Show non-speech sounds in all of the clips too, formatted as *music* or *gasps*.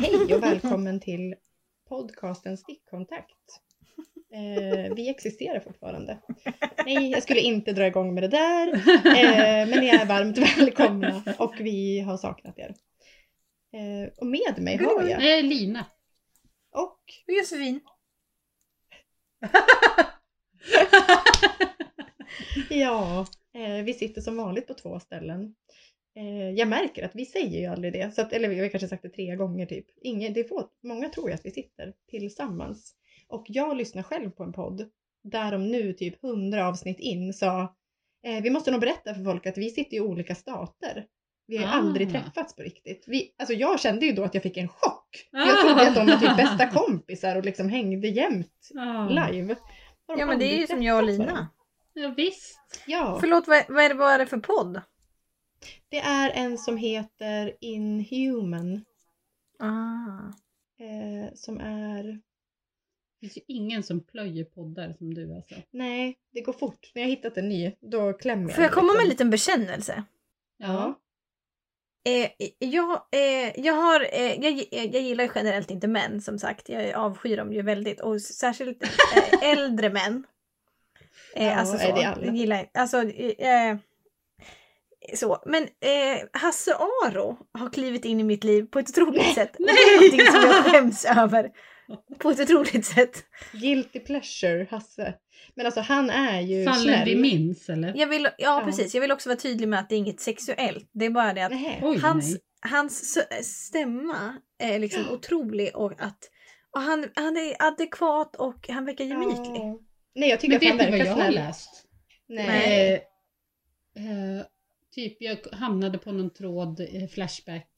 Hej och välkommen till podcasten Stickkontakt. Eh, vi existerar fortfarande. Nej, jag skulle inte dra igång med det där. Eh, men ni är varmt välkomna och vi har saknat er. Eh, och med mig har jag Nej, Lina. och Josefin. ja, eh, vi sitter som vanligt på två ställen. Eh, jag märker att vi säger ju aldrig det, så att, eller vi har kanske sagt det tre gånger typ. Ingen, det är få, många tror ju att vi sitter tillsammans. Och jag lyssnar själv på en podd där de nu typ hundra avsnitt in sa eh, vi måste nog berätta för folk att vi sitter i olika stater. Vi har Ah. aldrig träffats på riktigt. Vi, alltså jag kände ju då att jag fick en chock. Jag trodde att de var typ bästa kompisar och liksom hängde jämt Ja, live. Ja men det är ju som jag och? Lina. ja visst. Ja, Förlåt, vad, vad, är det, vad är det för podd? Det är en som heter Inhuman. Ah. Eh, som är... Det finns ju ingen som plöjer poddar som du alltså. Nej, det går fort. När jag har hittat en ny, då klämmer jag Får jag komma med en liten bekännelse? Ja. Eh, jag, eh, jag, har, eh, jag, jag gillar ju generellt inte män som sagt. Jag avskyr dem ju väldigt. Och särskilt eh, *laughs* äldre män. Eh, Ja, alltså är så. det alla? Jag gillar alltså, eh, så. Men eh, Hasse Aro har klivit in i mitt liv på ett otroligt sätt. Och det är någonting som jag *laughs* skäms över. På ett otroligt sätt. Guilty pleasure, Hasse. Men alltså han är ju Fallen snäll. vi minns eller? Jag vill, ja, Ja. precis, jag vill också vara tydlig med att det är inget sexuellt. Det är bara det att Nej. Oj, hans, nej. hans stämma är liksom otrolig och att och han, han är adekvat och han verkar gemytlig. Ja. Nej, jag tycker Men att han vet du vad verkar jag har snäll. läst? Nej. Nej. Eh, typ jag hamnade på någon tråd, eh, Flashback.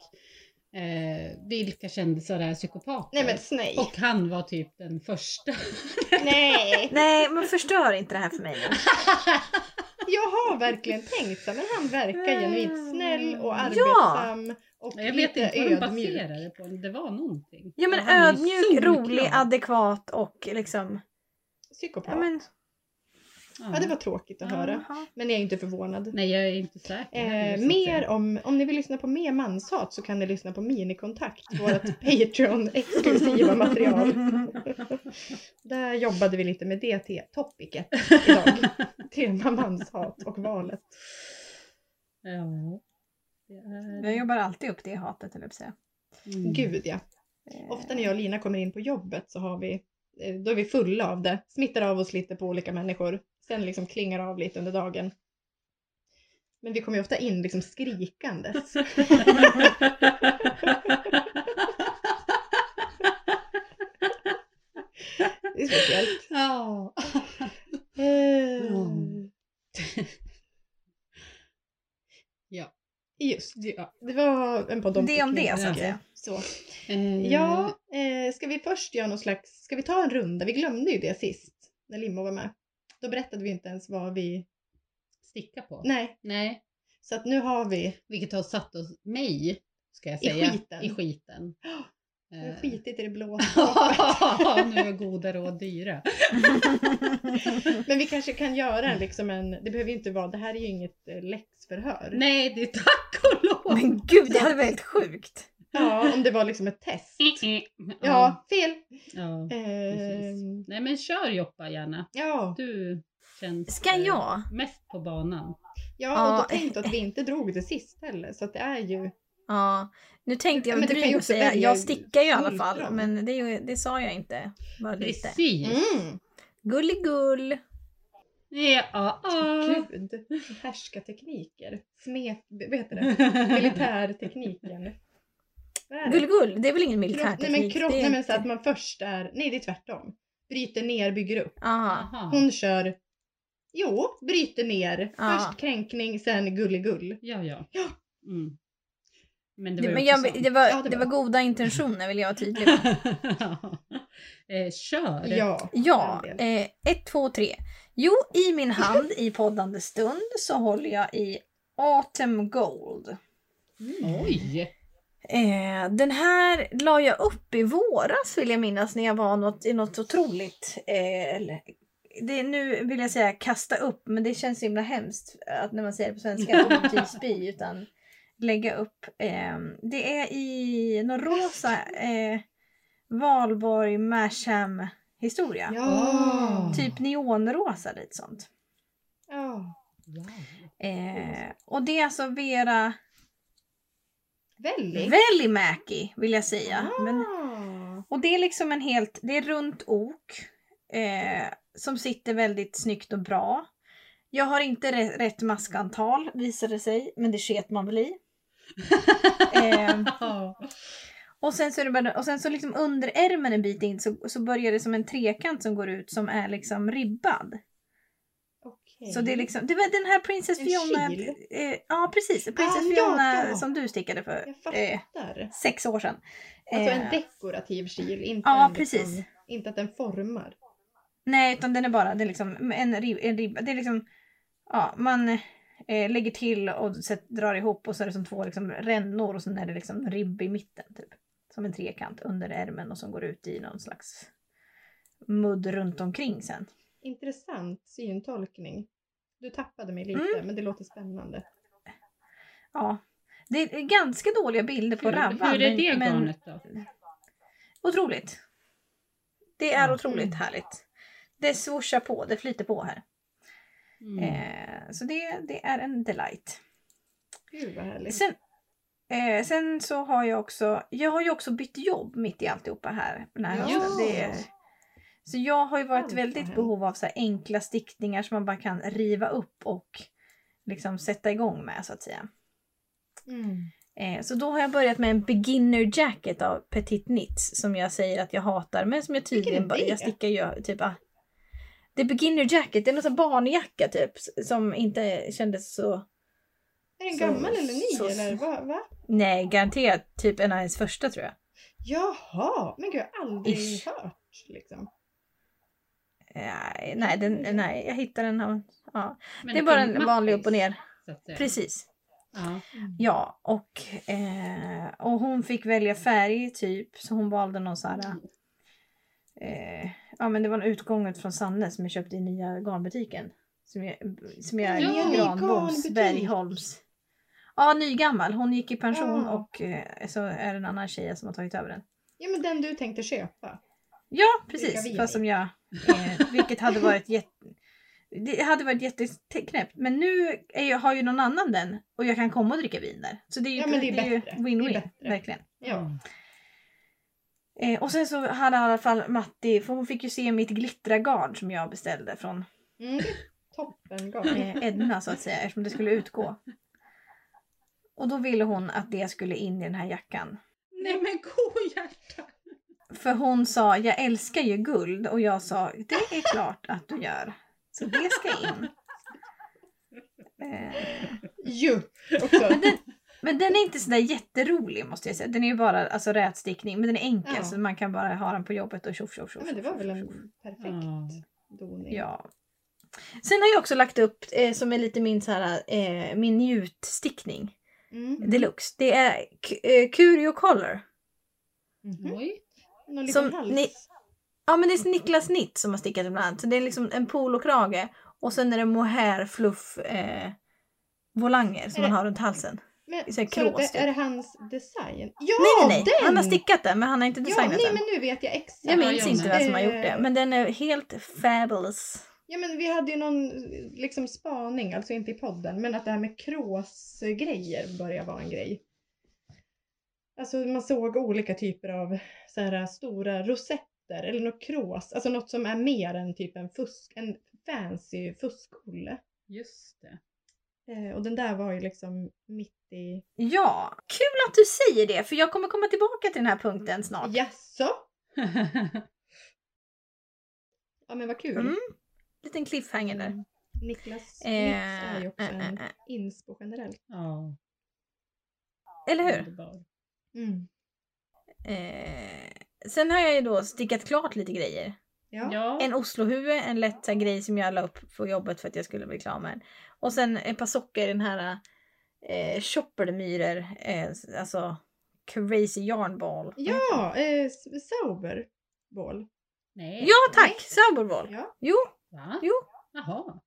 Eh, vilka kändisar är psykopater? Nej men snäll. Och han var typ den första. *laughs* *laughs* Nej. Nej, men förstör inte det här för mig nu. *laughs* Jag har verkligen tänkt så, men han verkar genuint snäll och Ja. arbetsam. Och Jag vet inte vad de ödmjuk. baserade det på. Det var någonting. Ja men ödmjuk, rolig, adekvat och liksom... Psykopat. Ja, men, Ja, det var tråkigt att höra. Jaha. Men jag är inte förvånad. Nej, jag är inte säker. Eh, mer om, om ni vill lyssna på mer manshat så kan ni lyssna på Minikontakt, vårt *laughs* Patreon-exklusiva material. *laughs* Där jobbade vi lite med det topicet *laughs* idag. Tema manshat och valet. Ja. Är... Jag jobbar alltid upp det hatet, eller säga. Mm. Gud ja. Eh, Ofta när jag och Lina kommer in på jobbet så har vi, eh, då är vi fulla av det. Smittar av oss lite på olika människor. Sen liksom klingar av lite under dagen. Men vi kommer ju ofta in liksom skrikandes. *laughs* Det är speciellt. Ja. Mm. ja. Just ja. det var en podd om Det om det, så att säga. Så. Eh, Ja, eh, ska vi först göra någon slags, ska vi ta en runda? Vi glömde ju det sist när Limmo var med. Då berättade vi inte ens vad vi, Sticka på? nej, Nej. så att nu har vi Vilket har satt oss, mig, ska jag I säga, skiten. i skiten. vi har Eh, skitit i det blå. *laughs* nu är goda råd dyra. *laughs* Men vi kanske kan göra en, liksom en, det behöver ju inte vara, det här är ju inget eh, läxförhör. Nej, det är tack och lov! Men gud, det hade varit helt sjukt. Ja, *laughs* om det var liksom ett test. ja. Ja, fel. ja. Eh, precis. Nej men kör Joppa gärna. ja, Du känns Ska eh, jag? mest på banan. ja, och då Ja. tänkte att vi inte drog det sist heller. Så att det är ju, Ja, nu tänkte jag Men du kan ju dryg och också säga, välja jag stickar ju i alla fall, men det, är ju- det sa jag inte. Bara lite. Precis. mm, Gulligull. Ja, ja. gud. Härskartekniker. Smek, vad heter det? *laughs* Militärtekniken. Är det? Är väl ingen militärteknik? nej men kropp, nej men så att man först är, nej det är tvärtom. Bryter ner, bygger upp. Aha. Aha. Hon kör, jo, bryter ner. Ja. Först kränkning, sen gulligull. Ja, ja. Ja. Mm. Men det var men jag, det, var, Ja, det det var. var goda intentioner vill jag vara tydlig med. *laughs* eh, kör! Ja. Ja, eh, ett, två, tre. Jo, i min hand i poddande stund så håller jag i Autumn Gold. Oj! Eh, den här la jag upp i våras vill jag minnas när jag var något, i något otroligt. Eh, eller- det nu vill jag säga kasta upp men det känns himla hemskt att när man säger det på svenska att det betyder spy *laughs* utan lägga upp. Eh, det är i någon rosa eh, Valborg Masham historia. Ja. Typ neonrosa lite sånt. ja. Eh, och det är alltså Vera Väldigt. Välimäki vill jag säga. Men, Ah. och det är liksom en helt, det är runt ok. Eh, som sitter väldigt snyggt och bra. Jag har inte rätt maskantal visade det sig, men det sket man väl i. *laughs* Eh, och sen så, är det bara, och sen så liksom under ärmen en bit in så, så börjar det som en trekant som går ut som är liksom ribbad. Okej. Så det är liksom, det var den här Princess En Fiona. Eh, ja precis, Princess Ah, Fiona ja. som du stickade för eh, sex år sedan. Alltså Eh, en dekorativ kil, inte, Ja, en liksom, precis. inte att den formar. Nej, utan den är bara det är liksom en, rib, en ribba. Det är liksom, ja, man eh, lägger till och set, drar ihop och så är det som två liksom rännor och sen är det liksom ribb i mitten typ. Som en trekant under ärmen och som går ut i någon slags mudd runt omkring sen. Intressant syntolkning. Du tappade mig lite, Mm. men det låter spännande. Ja. Det är ganska dåliga bilder på Hur, Rabban. hur är det men, men garnet då? otroligt. Det är Mm. otroligt härligt. Det swooshar på, det flyter på här. Mm. Eh, så det, det är en delight. Gud vad härligt. Sen, eh, sen så har jag också, jag har ju också bytt jobb mitt i alltihopa här. Den här Ja. hösten. Det är, så jag har ju varit väldigt behov av så enkla stickningar som man bara kan riva upp och liksom sätta igång med så att säga. Mm. Eh, så då har jag börjat med en beginner jacket av Petit Knits som jag säger att jag hatar men som jag tydligen bara, jag stickar ju typ ah. Det är beginner jacket, det är någon sån barnjacka typ som inte kändes så Är den gammal eller ny så- eller va? va? Nej, garanterat typ en av ens första tror jag. Jaha, men gud jag har aldrig Ish. hört liksom. Nej, nej, den, nej jag hittade den. av- Ja. Men Det är bara en vanlig upp och ner. så. Precis. Ja. Ja, och, eh, och hon fick välja färg typ. Så hon valde någon sån här... Eh, ja men det var en utgånget från Sanne som jag köpte i nya garnbutiken. Som jag, som jag Ja, Granboms. Bergholms. Ja, nygammal. Hon gick i pension Ja. och eh, så är det en annan tjej som har tagit över den. Ja men den du tänkte köpa. Ja, precis. Fast som jag... Eh, *laughs* vilket hade varit jätte... Det hade varit jätteknäppt. Men nu jag, har ju någon annan den och jag kan komma och dricka vin där. Så det är ju, Ja, win-win. Verkligen. Ja. Eh, och sen så hade i alla fall Matti, för hon fick ju se mitt glittragard som jag beställde från Mm, det är toppen garn. *laughs* eh, Edna så att säga eftersom det skulle utgå. Och då ville hon att det skulle in i den här jackan. Nej men kohjärta! För hon sa, jag älskar ju guld och jag sa, det är klart att du gör. Så det ska in. Eh, Ju men, den, men den är inte sådär jätterolig måste jag säga. Den är ju bara alltså, rätstickning men den är enkel Ja. så man kan bara ha den på jobbet och tjoff tjoff tjoff. men det var väl en perfekt doning. Ja. Sen har jag också lagt upp eh, som är lite min, så här, eh, min njutstickning Mm. deluxe. Det är eh, Curio Color. Mhm. Oj. Någon liten Som hals. ni- Ja men det är Niklas Nitt som har stickat ibland. Så det är liksom en polokrage och sen är det mohair fluff eh, volanger som man har runt halsen. Men, så här så krås, typ. är det hans design? Ja, nej nej nej! den! Han har stickat den men han har inte Ja, designat nej den. men nu vet jag exakt. Jag minns inte vem som har gjort det Eh, men den är helt fabulous. Ja men vi hade ju någon liksom spaning, alltså inte i podden, men att det här med kråsgrejer börjar vara en grej. Alltså man såg olika typer av så här stora rosetter eller något krås, alltså något som är mer än typ en fusk, en fancy fuskolle. Just det. Eh, och den där var ju liksom mitt i... Ja, kul att du säger det för jag kommer komma tillbaka till den här punkten snart. Jaså? *laughs* Ja men vad kul. Mm. Liten cliffhanger där. Niklas Eh, är ju också eh, en eh, eh. inspo generellt. ja. Eller hur? underbar. Mm. Eh, sen har jag ju då stickat klart lite grejer. Ja. En Oslohuvud, en lätt här, grej som jag la upp på jobbet för att jag skulle bli klar med den. Och sen ett par sockor, den här eh, Choppermyrer, eh, alltså Crazy Yarn Ball. Ja, eh, Sauberball. Nej. Ja tack! Sauberball. Ja. Jo, Va? jo. Jaha.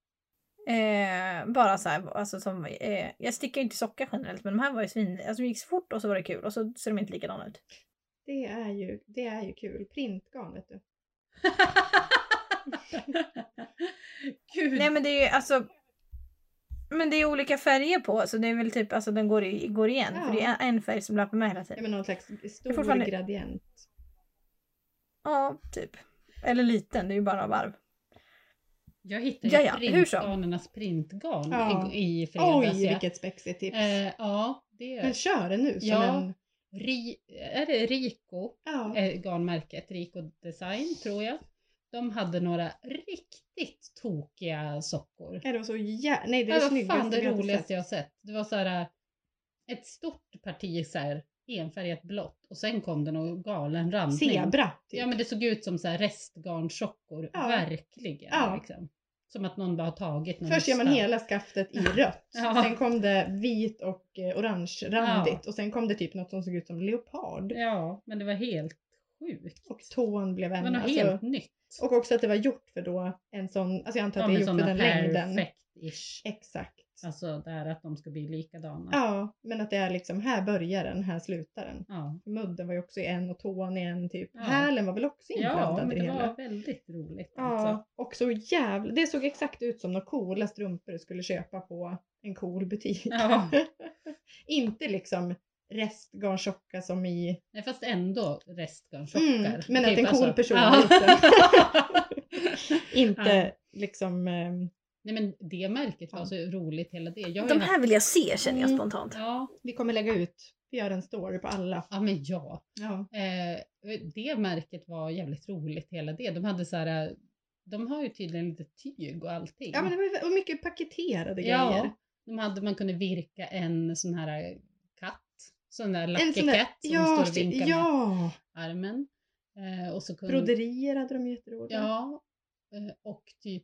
Eh, bara så här, alltså som, eh, jag stickar ju inte sockar generellt men de här var ju svin, alltså de gick så fort och så var det kul och så ser de inte likadana ut. Det är ju, det är ju kul. Printgarn vet du. *laughs* Gud. Nej men det är ju alltså men det är olika färger på så det är väl typ, alltså den går, i, går igen. Ja. För det är en färg som löper med hela Ja, tiden. men någon slags stor fortfarande- gradient. Ja, typ. Eller liten, det är ju bara varv. Jag hittade Ja, ja, som. printgarnernas printgarn Ja. i, i fredags. Oj, ja. vilket spexigt tips. Eh, ja, det Men kör det nu som Ja. en... Ri, är det Rico, Ja. eh, garnmärket, Rico Design tror jag. De hade några riktigt tokiga sockor. Är det så jä... Nej, det är det var snyggaste fan det roligaste jag har sett. Det var så här ett stort parti så här enfärgat blått och sen kom det någon galen randning. Zebra. Typ. Ja men det såg ut som så här restgarnsockor, Ja. verkligen. Ja. Liksom. Som att någon bara har tagit någon Först gör man hela skaftet i *laughs* rött. Ja. Sen kom det vit och eh, orange-randigt. Och sen kom det typ något som såg ut som leopard. Ja, men det var helt sjukt. Och tån blev Det en... var något Alltså, helt nytt. och också att det var gjort för då en sån... Alltså jag antar att Ja, det är gjort för den längden. perfect-ish. Exakt. Alltså där att de ska bli likadana. Ja, men att det är liksom här börjar den, här slutar den. Ja, Mudden var ju också i en och tån i en typ. Ja. Hälen var väl också ja inblandad men i det det hela. var väldigt roligt. Alltså. Ja, och så jävla... Det såg exakt ut som några coola strumpor du skulle köpa på en cool butik. Ja. *laughs* Inte liksom restgarntjocka som i... Nej, fast ändå restgarnsockar. Mm, men att en cool alltså. person Ja. *laughs* *laughs* Inte liksom... Nej men det märket var Ja. så roligt hela det. Jag De här vill jag se känner jag Mm. spontant. Ja, vi kommer lägga ut, vi gör en story på alla. ja men ja. Ja. Eh, det märket var jävligt roligt hela det. De hade så här, de har ju tydligen lite tyg och allting. ja, men det var och mycket paketerade Ja, grejer. de hade, man kunde virka en sån här katt. Sån där lucky sån där, cat som ja, står och vinkar med ja. armen. Eh, och så kunde, Broderier hade de jätteroliga. Ja, eh, och typ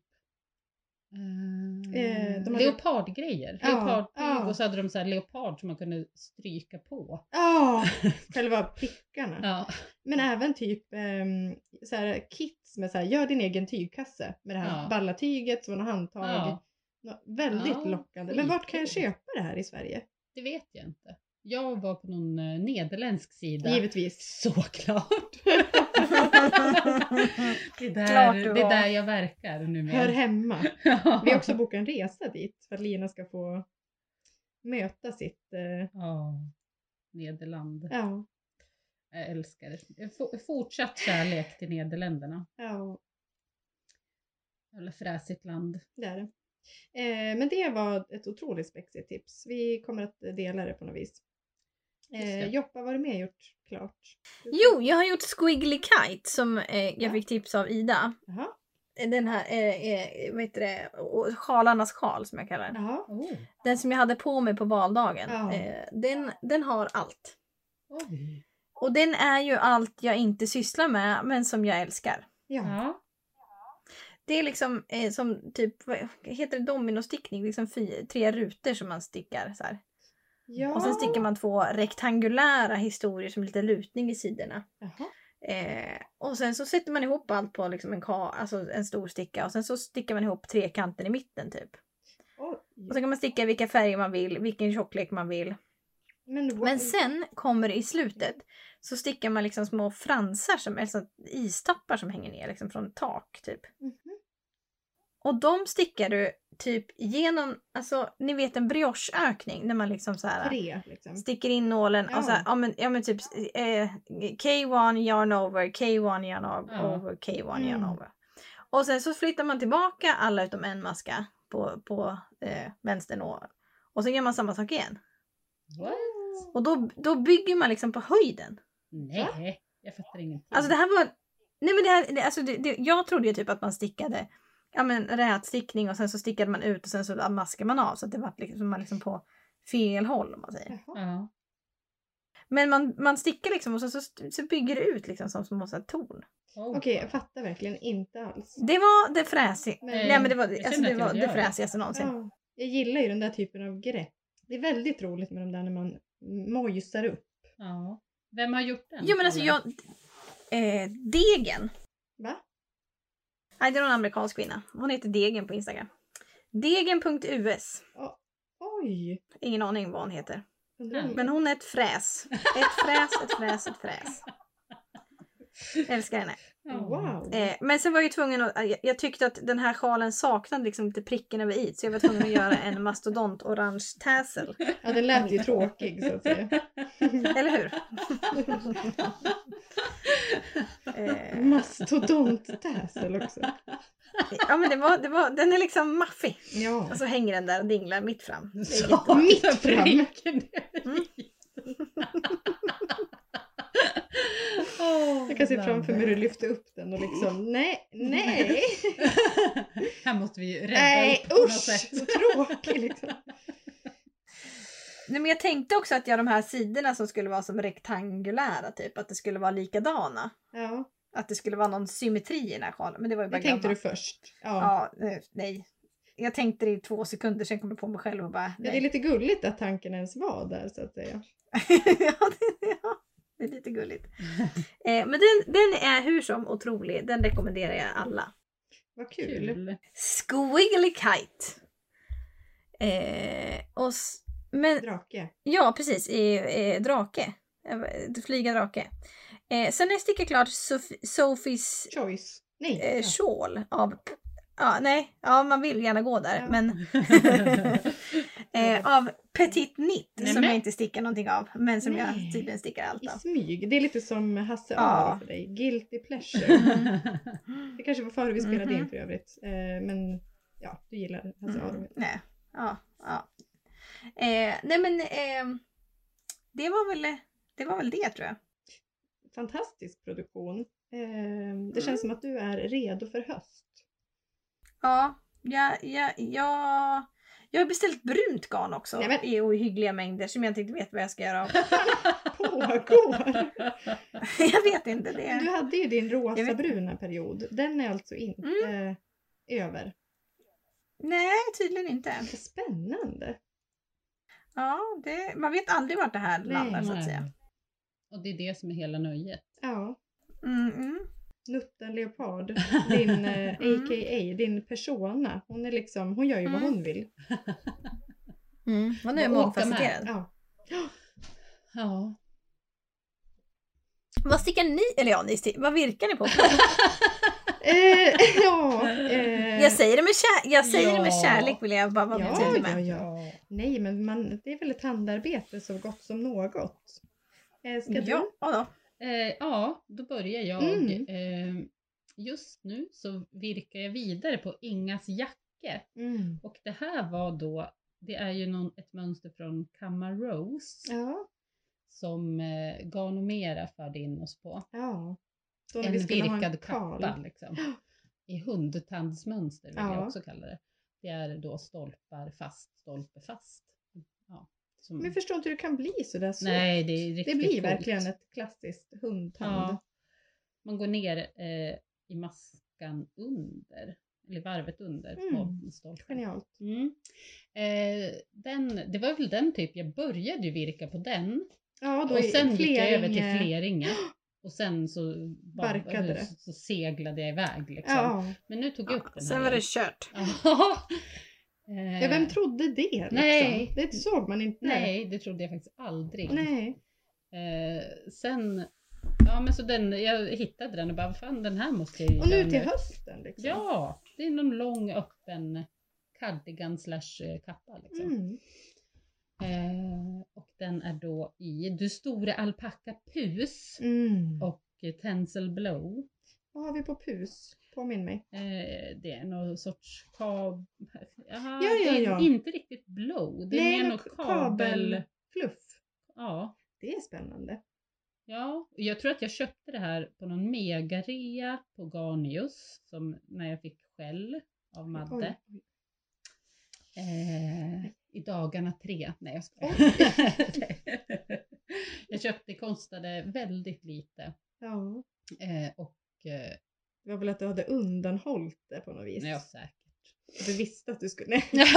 eh, de hade- leopardgrejer. Ja, Leopardtyg ja. och så hade de så här leopard som man kunde stryka på. Ja, *laughs* själva prickarna. Ja, Men även typ um, så här, kits med så här, gör din egen tygkasse med det här Ja. balla tyget som man har handtag. ja, Väldigt Ja, lockande. Men vart kan jag köpa det här i Sverige? det vet jag inte. Jag var på någon eh, nederländsk sida. Givetvis. Såklart! *laughs* det, är där, det är där jag verkar numera. Hör hemma. *laughs* Ja. Vi har också bokat en resa dit för att Lina ska få möta sitt... eh, Ja, Nederland. ja, Jag älskar det. F- Fortsatt kärlek till Nederländerna. ja, Jävla fräsigt land. det är det. Eh, men det var ett otroligt spexigt tips. Vi kommer att dela det på något vis. Eh. Joppa, vad har du mer gjort klart? Jo, jag har gjort Squiggly Kite som eh, jag Ja. fick tips av Ida. Jaha. Den här, eh, eh, vad heter det, sjalarnas sjal som jag kallar den. Oh. Den som jag hade på mig på valdagen. Ja. Eh, den, den har allt. Oj. Och den är ju allt jag inte sysslar med men som jag älskar. Ja. Ja. Det är liksom eh, som typ, vad heter det, dominostickning? Liksom fy, tre rutor som man stickar så här. Ja. Och sen stickar man två rektangulära historier som lite lutning i sidorna. Eh, och sen så sätter man ihop allt på liksom en, ka, alltså en stor sticka och sen så stickar man ihop trekanten i mitten typ. Oj. Och sen kan man sticka vilka färger man vill, vilken tjocklek man vill. Men, Men sen kommer det i slutet så stickar man liksom små fransar, som, alltså istappar som hänger ner liksom från tak typ. Mhm. Och de stickar du typ genom, alltså ni vet en briocheökning när man liksom så här Tre liksom. sticker in nålen Ja. och så här, ja men, ja men typ eh, K1 yarn over, K1 yarn over, Ja. over K1 yarn Mm. over. Och sen så flyttar man tillbaka alla utom en maska på, på eh, vänster nål. Och så gör man samma sak igen. What? Och då, då bygger man liksom på höjden. Nej, jag fattar ingenting. Alltså det här var... Nej men det här, det, alltså det, det, jag trodde ju typ att man stickade ja men rätstickning och sen så stickade man ut och sen så maskade man av så att det var liksom, man liksom på fel håll om man säger. Ja. Men man, man stickar liksom och sen så, så bygger det ut liksom som små torn. Oh. Okej, jag fattar verkligen inte alls. Det var det fräsiga. Men- Nej men det var, jag alltså, det, var det fräsigaste någonsin. Ja, jag gillar ju den där typen av grepp. Det är väldigt roligt med de där när man mojsar upp. Ja. Vem har gjort den? Jo men alltså jag... Eh, Degen. Va? Nej det är någon amerikansk kvinna. Hon heter Degen på Instagram. Degen.us. Oj! Ingen aning vad hon heter. Men hon är ett fräs. Ett fräs, ett fräs, ett fräs. Älskar henne. Wow! Eh, men sen var jag ju tvungen att, jag, jag tyckte att den här sjalen saknade liksom lite pricken över i så jag var tvungen att göra en mastodont orange tassel. *laughs* Ja, den lät ju tråkig så att säga. *laughs* Eller hur? *laughs* eh, Mastodonttäsel också. ja men det var, det var, den är liksom maffig. Ja. Och så hänger den där och dinglar mitt fram. Det är Så jättebra. Mitt fram. pricken över Mm. Jag kan se framför mig hur du lyfter upp den och liksom nej, nej, *laughs* Här måste vi rädda nej upp på något usch sätt. så tråkig liksom. Nej, men jag tänkte också att jag de här sidorna som skulle vara som rektangulära typ, att det skulle vara likadana. Ja, Att det skulle vara någon symmetri i den här sjalen. Men det var ju bara det tänkte gammal. du först. Ja. Ja, eh, nej. Jag tänkte det i två sekunder, sen kom jag på mig själv och bara Ja, det är nej. lite gulligt att tanken ens var där så att säga. *laughs* ja, det, ja, det är lite gulligt. *laughs* Eh, men den, den är hur som otrolig. Den rekommenderar jag alla. Vad kul. Kul. Squiggly Kite. Eh, och, men Drake. Ja, precis. I, eh, drake. Flyga drake. Eh, sen när jag sticker klart Sof- Sophies Choice. Nej. eh, ja. shawl av... Ja, nej. Ja, man vill gärna gå där. Ja. Men *laughs* *laughs* eh, av Petit Knit Nej, som men- jag inte stickar någonting av. Men som jag Nej. tydligen stickar allt I av. smyg. Det är lite som Hasse Ja. Aro för dig. Guilty pleasure. Mm. *laughs* Det kanske var före vi spelade Mhm. in för övrigt. Eh, men ja, du gillar Hasse Aro. Mm, nej. Ja, ja. Eh, nej men eh, det var väl det var väl det tror jag. Fantastisk produktion. Eh, det Mm. känns som att du är redo för höst. Ja, jag, jag, jag, jag har beställt brunt garn också Nej, men- i ohyggliga mängder som jag inte riktigt vet vad jag ska göra av. *laughs* Pågår! *laughs* jag vet inte. Det Du hade ju din rosa-bruna period. Den är alltså inte Mm. över. Nej, tydligen inte. Spännande! Ja, det, man vet aldrig vart det här Nej. landar så att säga. Och det är det som är hela nöjet. Ja, Mm, mm. Nutten Leopard, *laughs* din eh, Mm. a.k.a. din persona. Hon är liksom, hon gör ju vad Mm. hon vill. Mm. Hon är åka mångfacetterad. Ja. Ja. Vad stickar ni? Eller ja, ni stick, vad virkar ni på? *laughs* Eh, *laughs* ja, eh, Jag säger det med, kär, jag säger det med Ja. kärlek vill jag bara vara Ja, tydlig ja, med. ja. Nej, men man, det är väl ett handarbete så gott som något. Eh, ska du? Ja, ja då. Eh, ja, då börjar jag. Mm. Eh, just nu så virkar jag vidare på Ingas jacke. Mm. Och det här var då, det är ju någon, ett mönster från Kamma Rose Ja, som eh, Garnomera förde in oss på. ja. Då En virkad en kappa liksom. I hundtandsmönster vill jag Ja. också kalla det. Det är då stolpar fast, stolpe fast. Ja, som, Men jag förstår inte hur det kan bli sådär svårt. nej, det är riktigt det blir coolt. verkligen ett klassiskt hundtand. Ja. Man går ner eh, i maskan under, eller varvet under Mm. på stolpen. Genialt. Mm. Eh, den, det var väl den typ, jag började ju virka på den Ja, då och sen gick jag över till Fleringe-. *gasps* Och sen så, bara, Barkade det. så, så seglade jag iväg liksom. Ja. Men nu tog jag upp den Sen här var det kört. *laughs* Ja. Eh, vem trodde det? Liksom? Nej. Det såg man inte. Nej, det trodde jag faktiskt aldrig. Nej. Eh, sen, ja men så den, jag hittade den och bara, fan den här måste jag ju Och nu till hösten liksom. Ja, det är någon lång öppen cardigan slash eh, kappa liksom. Mm. Eh, och den är då i Du store alpacka pus Mm. och eh, Tencel blow. Vad har vi på pus? Påminn mig. Eh, det är någon sorts kab... Jaha, Ja, ja, ja. inte riktigt blow. Det är mer k- kabel... Fluff. Ja. Det är spännande. Ja, jag tror att jag köpte det här på någon megarea på Garnius som när jag fick skäll av Madde. Eh, I dagarna tre. Nej jag skojar. *laughs* jag köpte, det kostade väldigt lite. Ja. Eh, och eh, Det var väl att du hade undanhållit det på något vis. jag säkert. Du visste att du skulle... *laughs* Nej.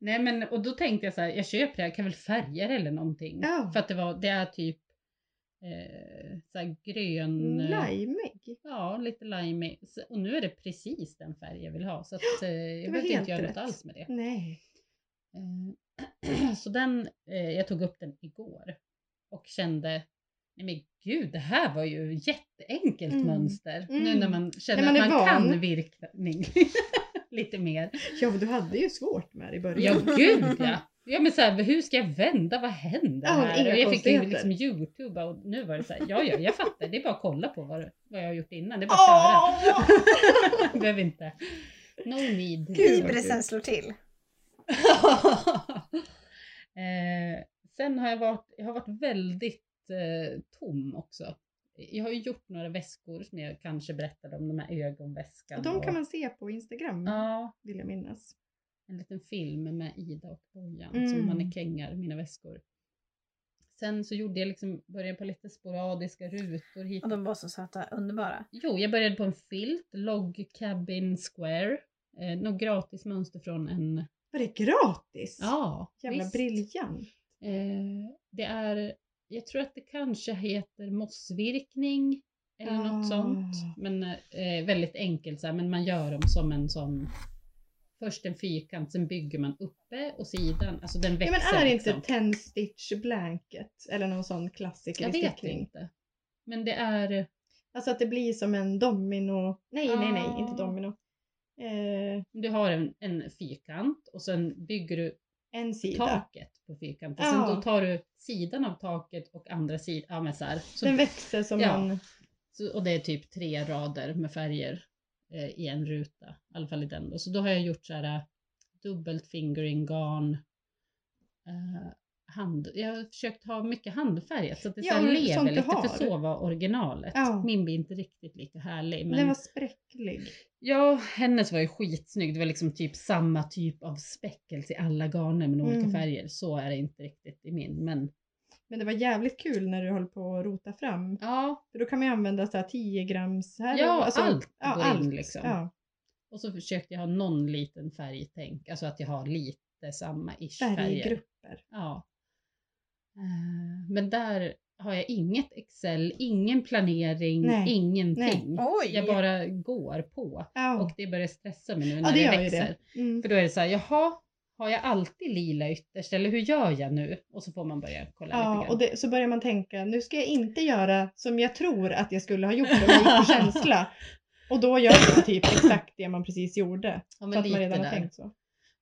nej men och då tänkte jag så här, jag köper det, jag kan väl färga det eller någonting. Ja. För att det var, det är typ eh, så här grön. eh, Limeig. Ja, lite lime. Och nu är det precis den färg jag vill ha. Så att, eh, jag var behöver inte göra något alls med det. Nej. Eh, *clears throat* Så den, eh, jag tog upp den igår och kände Nej men gud, det här var ju jätteenkelt Mm. mönster. Nu Mm. när man känner När man att man van. kan virkning *laughs* lite mer. Ja, men du hade ju svårt med det i Ja början. gud ja. *laughs* Ja men så här, hur ska jag vända, vad händer Ja, här? Och jag fick ju liksom youtube och nu var det så här, ja ja jag fattar, det är bara att kolla på vad, vad jag har gjort innan, det är bara att köra. *laughs* Behöver inte. No need. Vibresen slår till. eh, sen har jag varit, jag har varit väldigt eh, tom också. Jag har ju gjort några väskor som jag kanske berättade om, de här ögonväskan. De och- kan man se på Instagram, Ja, vill jag minnas. en liten film med Ida och Bojan Mm. som mannekänger mina väskor. Sen så gjorde jag liksom, började på lite sporadiska rutor hit. Och de var så söta, underbara. Jo, jag började på en filt, Log Cabin Square. Eh, något gratis mönster från en... Var det gratis? Ja, Jävla visst. briljant. Eh, det är, jag tror att det kanske heter mossvirkning eller något Ah. sånt. Men eh, väldigt enkelt så här, men man gör dem som en sån Först en fyrkant, sen bygger man uppe och sidan. Alltså den Ja, växer men är liksom. inte ten stitch blanket eller någon sån klassiker Jag vet stickning? inte. Men det är... Alltså att det blir som en domino. Nej, nej, nej, Ah. inte domino. Eh, Du har en, en fyrkant och sen bygger du en sida. taket på fyrkanten. Ja. Sen då tar du sidan av taket och andra sidan. Ja, men så här. Så, Den växer som Ja. en... så, och det är typ tre rader med färger eh, i en ruta. I alla fall i den då. Så då har jag gjort så här äh, dubbelt fingering garn. Eh, hand, jag har försökt ha mycket handfärgat så att det Ja, så men lever lite har. för så var originalet. Ja. Min blir inte riktigt lika härlig. Men... Den var spräcklig. Ja, hennes var ju skitsnygg. Det var liksom typ samma typ av speckels i alla garner med olika Mm. färger. Så är det inte riktigt i min. Men Men det var jävligt kul när du höll på att rota fram. ja, För då kan man ju använda så här 10 grams här. Ja, allt ja, går in allt. liksom. Ja, och så försökte jag ha någon liten färgtänk. Alltså att jag har lite samma ish färger. färggrupper. Ja. Eh, Men där har jag inget Excel, ingen planering, Nej, ingenting. Oj! Jag bara går på. Ja, Och det börjar stressa mig nu ja när det det, ju växer. det. Mm. För då är det så här, jaha, har jag alltid lila ytterst eller hur gör jag nu? Och så får man börja kolla lite Ja, grann. och det, så börjar man tänka, nu ska jag inte göra som jag tror att jag skulle ha gjort om jag gick på känsla. *laughs* Och då gör man typ exakt det man precis gjorde. ja, men att man lite redan har tänkt så.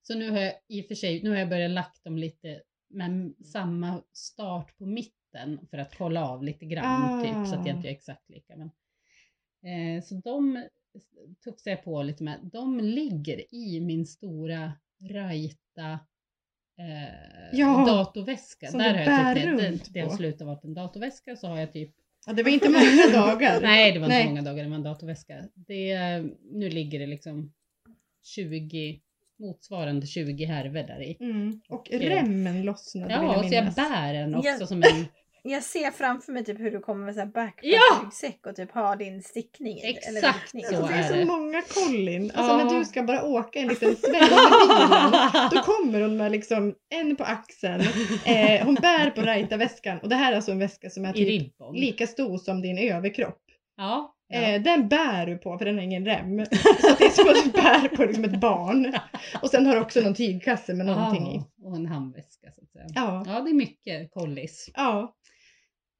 Så nu har jag i och för sig, nu har jag börjat lagt dem lite med samma start på mitten för att kolla av lite grann Ah. typ så att jag inte gör exakt lika. Men, eh, så de tufsar jag på lite med. De ligger i min stora Raita eh, Ja, datorväska. som Där du har jag typ det, det, det har slutat vara en datorväska så har jag typ Ja, det var inte många *laughs* dagar. Nej, det var inte Nej. många dagar, det var en datorväska. Det, nu ligger det liksom 20, motsvarande 20 härvor där i. Mm. Och Och, eh, remmen lossnade vill Ja, jag så jag minnas. bär den också Ja. som en... *laughs* Jag ser framför mig typ hur du kommer med så här backpack Ja! och och typ har din stickning i. Exakt virkning. så Alltså, det är är så det. många Colin. Alltså Ja. när du ska bara åka en liten sväng med bilen. *laughs* Då kommer hon med liksom en på axeln. Eh, hon bär på Raita-väskan. Och det här är alltså en väska som är I typ ribbon. lika stor som din överkropp. Ja. Ja. Eh, den bär du på för den har ingen rem. Så det är som att du bär på liksom ett barn. Och sen har du också någon tygkasse med någonting i. Ja, Och en handväska så att säga. Ja. Ja, det är mycket kollis. Ja.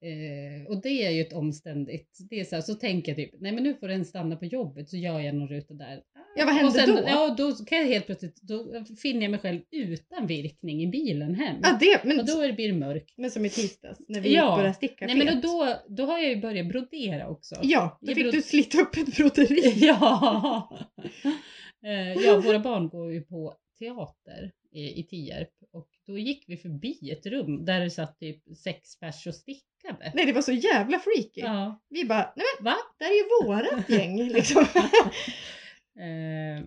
Eh, och det är ju ett omständigt. Det är så, här, så tänker jag typ, nej men nu får den stanna på jobbet så gör jag någon ruta där. Ja, vad händer och sen, då? Ja, då kan jag helt plötsligt, då finner jag mig själv utan virkning i bilen hem. ja det, men, Och då är det, blir det mörkt. men som i tisdags när vi Ja. började sticka Nej men då, då, har jag ju börjat brodera också. Ja, då Jag fick brod- du slita upp ett broderi. *laughs* Ja. *laughs* Eh, ja, våra barn går ju på teater i, i Tierp och då gick vi förbi ett rum där det satt typ sex pers och stickade. Nej det var så jävla freaky. Ja, Vi bara, nej men va? det här är ju vårat gäng liksom. *laughs* Eh,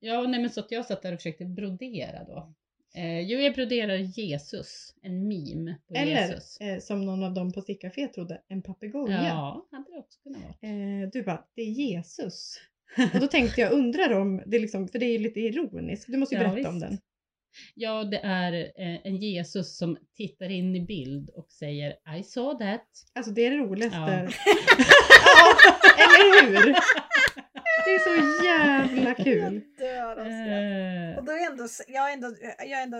ja, nej men så att jag satt där och försökte brodera då. Eh, jo, jag broderar Jesus, en meme på Eller Jesus. eh, som någon av dem på Stickcafé trodde, en papegoja. Ja, hade det också kunnat vara. Eh, du bara, det är Jesus. Och då tänkte jag, undrar om det är liksom, för det är lite ironiskt, du måste ju Ja, berätta om visst. den. Ja, det är eh, en Jesus som tittar in i bild och säger I saw that. Alltså det är det roligaste. Ja. *laughs* Ja, eller hur? Det är så jävla kul. Jag dör av skratt. Eh, Och då är ändå, jag har ändå, jag ändå,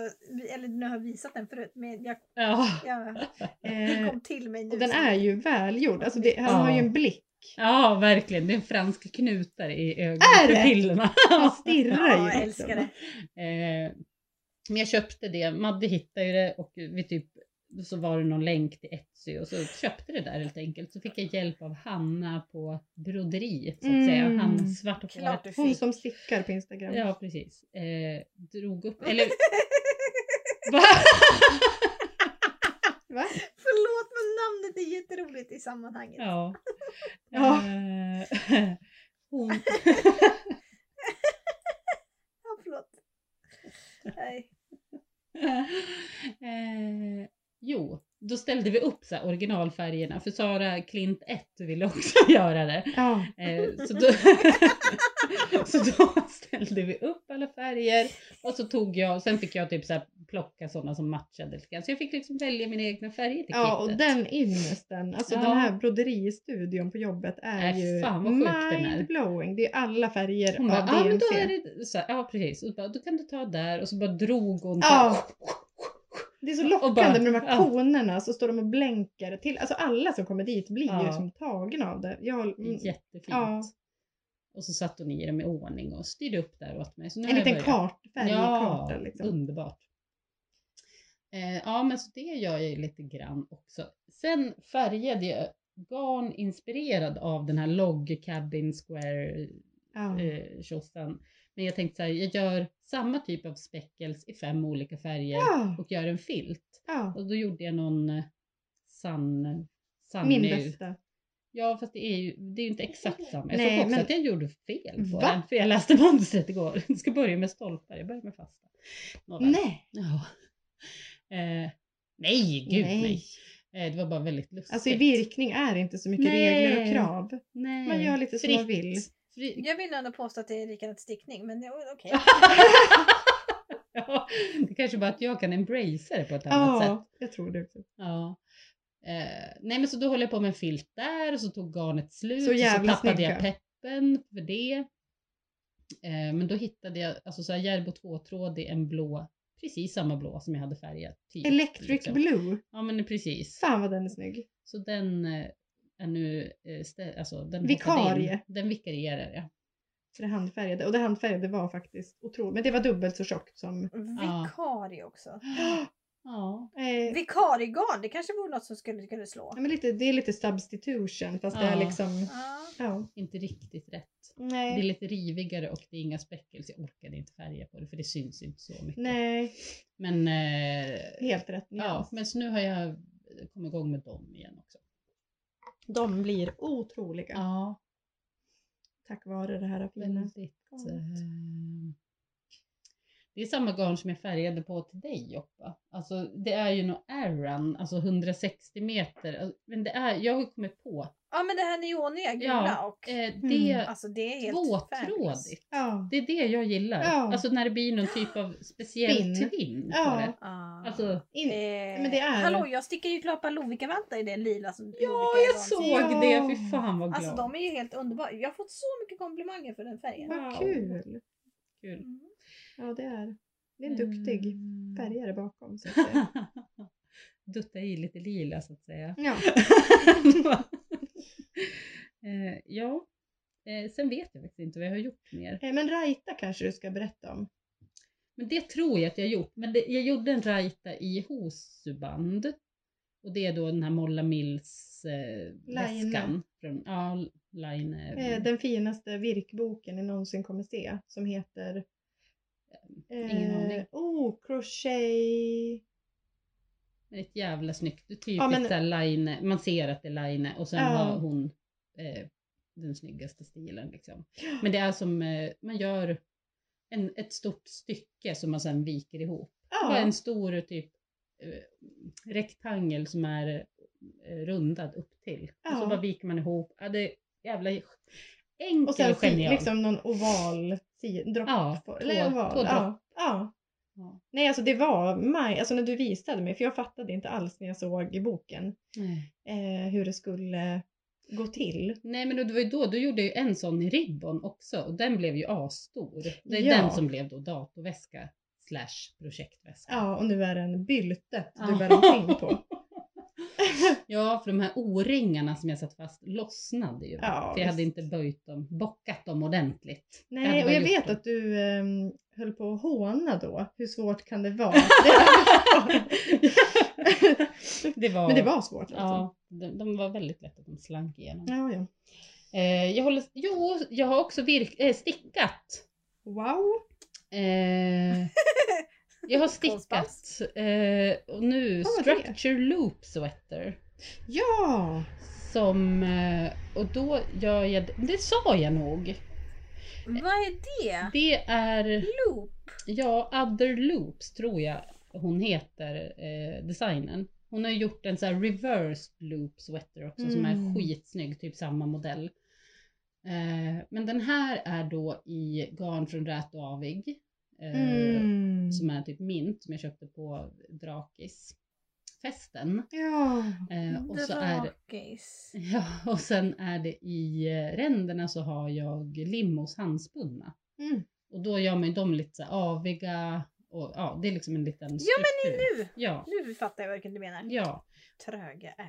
eller nu har jag visat den förut, men jag, ja. jag, Eh, den kom till mig nu. och den är ju välgjord. Alltså det, han Ja. har ju en blick. ja, verkligen. Det är franska knutar i Är det? ögonpupillerna. Han stirrar Ja, ju. jag liksom. älskar det. Eh, men jag köpte det, Madde hittade ju det och vi typ så var det någon länk till Etsy och så köpte det där helt enkelt. Så fick jag hjälp av Hanna på broderi så att Mm. säga. Hanna svarta Klart du Hon som stickar på Instagram. Ja precis. Eh, drog upp, eller *laughs* va? *laughs* Va? Förlåt men namnet är jätteroligt i sammanhanget. ja. Ja. Eh, *laughs* hon, Ja, förlåt. Nej. Då ställde vi upp så originalfärgerna för Sara Klint 1 ville också *laughs* göra det. Ja. Eh, så, då, *laughs* så då ställde vi upp alla färger och så tog jag, sen fick jag typ så plocka sådana som matchade lite grann. Så jag fick liksom välja mina egna färger till ja, och den ynnesten, alltså Ja. den här broderistudion på jobbet är Äh, ju mindblowing. Det är alla färger Hon av bara, ja men då är det så här, ja precis. Och bara, då kan du ta där och så bara drog hon Ja. här, Det är så lockande bara- med de här ja. konerna så står de och blänker till. Alltså alla som kommer dit blir ju Ja. som tagna av det. Jag, mm, jättefint. Ja. Och så satt hon i dem i ordning och styrde upp där åt mig. Så nu en liten kart, färgkarta Ja, liksom. underbart. Eh, ja, men så det gör jag ju lite grann också. Sen färgade jag garn inspirerad av den här log cabin square Ja. eh, tjosan. Men jag tänkte så här, jag gör samma typ av speckles i fem olika färger Ja. och gör en filt. ja. Och då gjorde jag någon eh, sun, sun Min bästa. Ja fast det är ju det är ju inte exakt samma. Jag Nej, såg också men- att jag gjorde fel på Va? den. För jag läste mönstret igår. *laughs* Jag ska börja med stolpar, jag börjar med fasta. Nåväl. Nej. Ja. *laughs* Eh, nej, gud nej. Nej. Eh, det var bara väldigt lustigt. Alltså i virkning är det inte så mycket Nej. regler och krav. nej. man gör lite som man vill. Fri- Jag vill ändå påstå att det är likadant stickning, men ja, okej. ja, *laughs* det kanske bara att jag kan embracea det på ett annat sätt. Ja, jag tror det också. Ja. Eh, nej men så då håller jag på med en filt där och så tog garnet slut Så och så tappade snygga. jag peppen för det. Eh, men då hittade jag alltså så här Järbo 2-trådig, en blå, precis samma blå som jag hade färgat. Typ, Electric liksom. blue. Ja men precis. Fan vad den är snygg. Så den eh, nu, eh, alltså den Vikarie. In. Den vikarierar ja. För det handfärgade. Och det handfärgade var faktiskt otroligt. Men det var dubbelt så tjockt som... Vikarie också. *gasps* Ja. Eh, Vikariegarn, det kanske vore något som skulle kunna slå. ja, men lite, det är lite substitution fast det är Ja. liksom... Ja. Ja. Inte riktigt rätt. Det är Nej. lite rivigare och det är inga speckles. Jag orkade inte färga på det för det syns inte så mycket. Nej. Men eh, Helt rätt Ja, nyans. men så nu har jag kommit igång med dem igen också. De blir otroliga. Ja, Tack vare det här fina. väldigt. Eh, det är samma garn som jag färgade på till dig Joppa. Alltså det är ju något Aran, alltså 160 meter. Alltså, Men det är, jag har kommit på, ja men det här neoniga gula Ja, och eh, det är alltså det är helt tvåtrådigt. Ja. Det är det jag gillar. Ja. Alltså när det blir någon typ av speciell Spinn. tvinn på Ja. det. Ah. Alltså, In, Eh, men det är- Hallå, jag stickar ju klart Lovikka-vantar i den lila som ja, jag såg det. Fy fan vad glad. Alltså de är ju helt underbara. Jag har fått så mycket komplimanger för den färgen. vad kul. Kul. Mm. Ja det är. Det är en duktig Mm. färgare bakom. Så att säga. *laughs* Dutta i lite lila så att säga. Ja. *laughs* *laughs* *laughs* eh, ja, eh, sen vet jag faktiskt inte vad jag har gjort mer. Eh, Men Raita kanske du ska berätta om. Men det tror jag att jag gjort. Men det, jag gjorde en raita i hosuband. Och det är då den här Molla Mills eh, väskan. Från, ja, line. Eh, Den finaste virkboken ni någonsin kommer se som heter Ingen aning. Oh, crochet. Ett jävla snyggt, typiskt Ja, men- line, man ser att det är line och sen Ja. har hon eh, den snyggaste stilen liksom. Men det är som, eh, man gör en, ett stort stycke som man sen viker ihop. Ja, en stor typ eh, rektangel som är eh, rundad upp till. Och så Ja. bara viker man ihop. Ja, det är jävla enkel och sen fi- genial. liksom någon oval dropp. Ja, på- två- eller oval. två dropp. ja, ja. Ja. Nej, alltså det var maj, alltså när du visade mig, för jag fattade inte alls när jag såg i boken eh, hur det skulle gå till. Nej men det var ju då, du gjorde ju en sån i ribbon också och den blev ju asstor. Det är Ja. den som blev då datorväska slash projektväska. Ja, och nu är det en byltet du bär omkring på. *laughs* Ja, för de här O-ringarna som jag satt fast lossnade ju. Ja, för jag hade inte böjt dem, bockat dem ordentligt. Nej, och bara jag vet dem. att du ehm, höll på att håna då. Hur svårt kan det vara? *laughs* det var, Men det var svårt alltså? Ja, de, de var väldigt lätta, de slank igenom. Ja, ja. Eh, jag håller, jo, jag har också virk, eh, stickat. Wow! Eh, *laughs* jag har stickat. Eh, och nu Vad var det? Structure Loop Sweater. Ja! Som, eh, och då gör jag, det sa jag nog. Vad är det? Det är, Loop? ja, Other Loops tror jag hon heter, eh, designen. Hon har gjort en sån här reversed loop sweater också som är Mm. skitsnygg, typ samma modell. Eh, men den här är då i garn från Rät och Avig. Mm. Som är typ mint som jag köpte på Drakis festen. Ja. Eh, och, så är, *laughs* ja, och sen är det i ränderna så har jag Limos handspunna. Mm. Och då gör man ju dem lite så aviga och ja, det är liksom en liten Ja, struktur. Nu, Ja, nu fattar jag vad du menar. ja. Tröga är.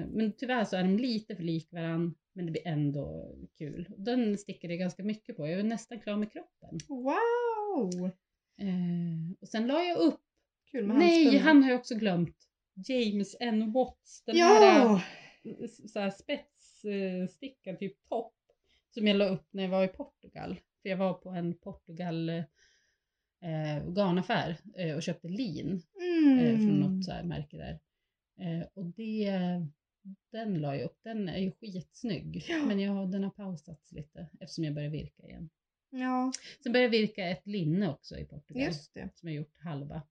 Eh, men tyvärr så är de lite för lik varandra men det blir ändå kul. Den sticker det ganska mycket på. Jag är nästan klar med kroppen. Wow! Eh, och sen la jag upp Kul med Nej, handspunnen. han har jag också glömt. James N. Watts. Den här Ja! eh, så här spetsstickad typ topp. Som jag la upp när jag var i Portugal. För jag var på en Portugal eh, garnaffär eh, och köpte lin eh, Mm. från något så här märke där. Eh, och det, den la jag upp. Den är ju skitsnygg. Ja. Men jag, den har pausats lite eftersom jag börjar virka igen. Ja, Sen började jag virka ett linne också i Portugal. just det. Som jag gjort halva.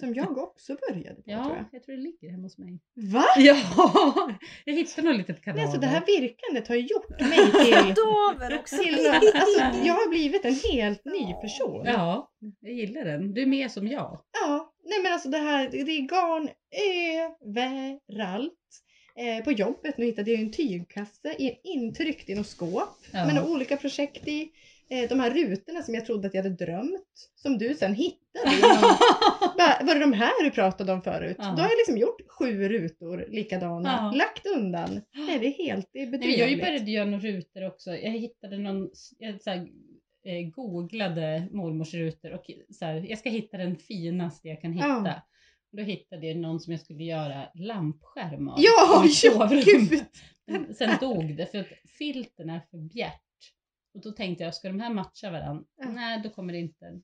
Som jag också började på tror Ja, jag. jag tror det ligger hemma hos mig. Va? Ja, *laughs* jag hittade något litet kadaver. Nej, alltså det här virkandet har ju gjort mig till... Kadaver också. till alltså, jag har blivit en helt ny person. Ja, jag gillar den. Du är mer som jag. Ja, nej men alltså det här, det är garn överallt. Eh, på jobbet nu hittade jag en tygkasse i- intryckt i något skåp Ja. med olika projekt i. Eh, de här rutorna som jag trodde att jag hade drömt, som du sen hittade. *laughs* Bara, var det de här du pratade om förut? Ja. Då har jag liksom gjort sju rutor likadana, Ja. lagt undan. Nej, det är helt, det är bedrövligt. jag började göra några rutor också. Jag hittade någon, så här, eh, googlade mormors rutor och så här, jag ska hitta den finaste jag kan hitta. Ja. Då hittade jag någon som jag skulle göra lampskärm av. Ja, ja, gud! Men Sen dog det för att filten är för bjärt. Och då tänkte jag, ska de här matcha varandra? Ja. Nej, då kommer det inte.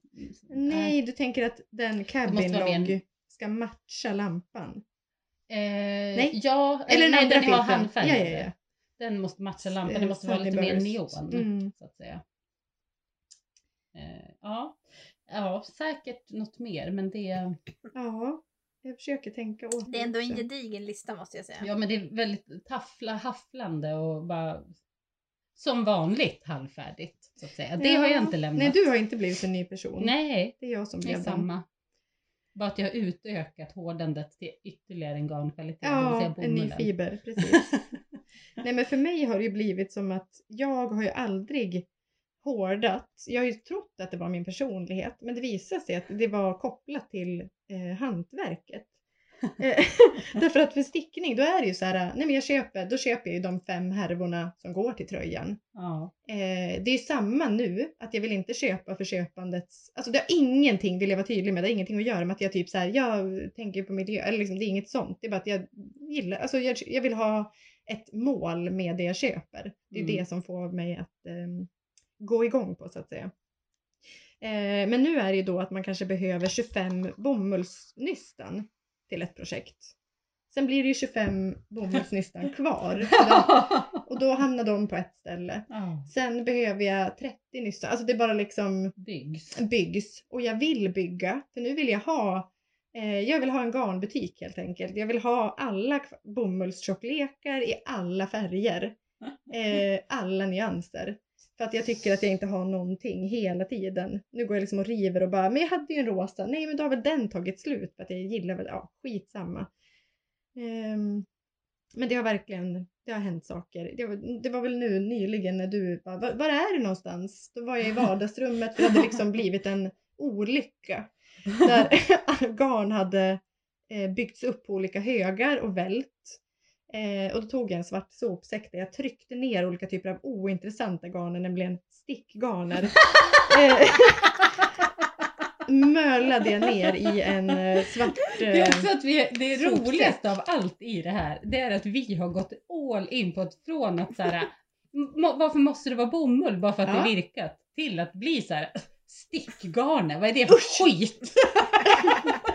Nej, du tänker att den cabin log ska matcha lampan? Eh, Nej. Ja, Eller den nej, andra den har handfärgade. Ja, ja, ja. Den måste matcha lampan, Eh, det måste vara lite mer neon. Mm. Så att säga. Eh, ja. ja, säkert något mer men det, Ja, jag försöker tänka åt Det är ändå en gedigen lista måste jag säga. ja, men det är väldigt taffla, hafflande och bara som vanligt halvfärdigt. Så att säga. Det Ja. har jag inte lämnat. Nej, du har inte blivit en ny person. Nej, Det är jag som det blev den. samma. Bara att jag har utökat hårdandet till ytterligare en garnkvalitet. det Ja, en ny fiber, precis. *laughs* Nej men för mig har det ju blivit som att jag har ju aldrig hårdat. Jag har ju trott att det var min personlighet men det visade sig att det var kopplat till eh, hantverket. *laughs* Eh, *laughs* Därför att för stickning då är det ju så här, nej men jag köper, då köper jag ju de fem härvorna som går till tröjan. ja. Eh, det är samma nu, att jag vill inte köpa för köpandets... Alltså det har ingenting, vill jag vara tydlig med, det har ingenting att göra med att jag typ så här, jag tänker på miljö, eller liksom, det är inget sånt. Det är bara att jag gillar, alltså jag, jag vill ha ett mål med det jag köper. Det är Mm. det som får mig att ehm, gå igång på så att säga. Eh, men nu är det ju då att man kanske behöver 25 bomullsnystan till ett projekt. Sen blir det ju 25 bomullsnystan kvar. *laughs* Och då hamnar de på ett ställe. Sen behöver jag 30 nystan. Alltså det bara liksom Byggs. byggs. Och jag vill bygga. För nu vill jag ha eh, jag vill ha en garnbutik helt enkelt. Jag vill ha alla bomullstjocklekar i alla färger. *laughs* Eh, alla nyanser. För att jag tycker att jag inte har någonting hela tiden. Nu går jag liksom och river och bara, men jag hade ju en rosa. Nej men då har väl den tagit slut för att jag gillar väl, ja skitsamma. Ehm, men det har verkligen, det har hänt saker. Det var, det var väl nu nyligen när du bara, var, var är du någonstans? Då var jag i vardagsrummet för det hade liksom *laughs* blivit en olycka. *laughs* Där *laughs* garn hade eh, byggts upp på olika högar och vält. Eh, och då tog jag en svart sopsäck där jag tryckte ner olika typer av ointressanta garner, nämligen stickgarner. *laughs* eh, mölade jag ner i en eh, svart... Det är Eh, också att vi, det roligaste av allt i det här, det är att vi har gått all in på att från att så här, må, varför måste det vara bomull bara för att det Ja. är virkat, till att bli så här stickgarner, vad är det för skit? *laughs*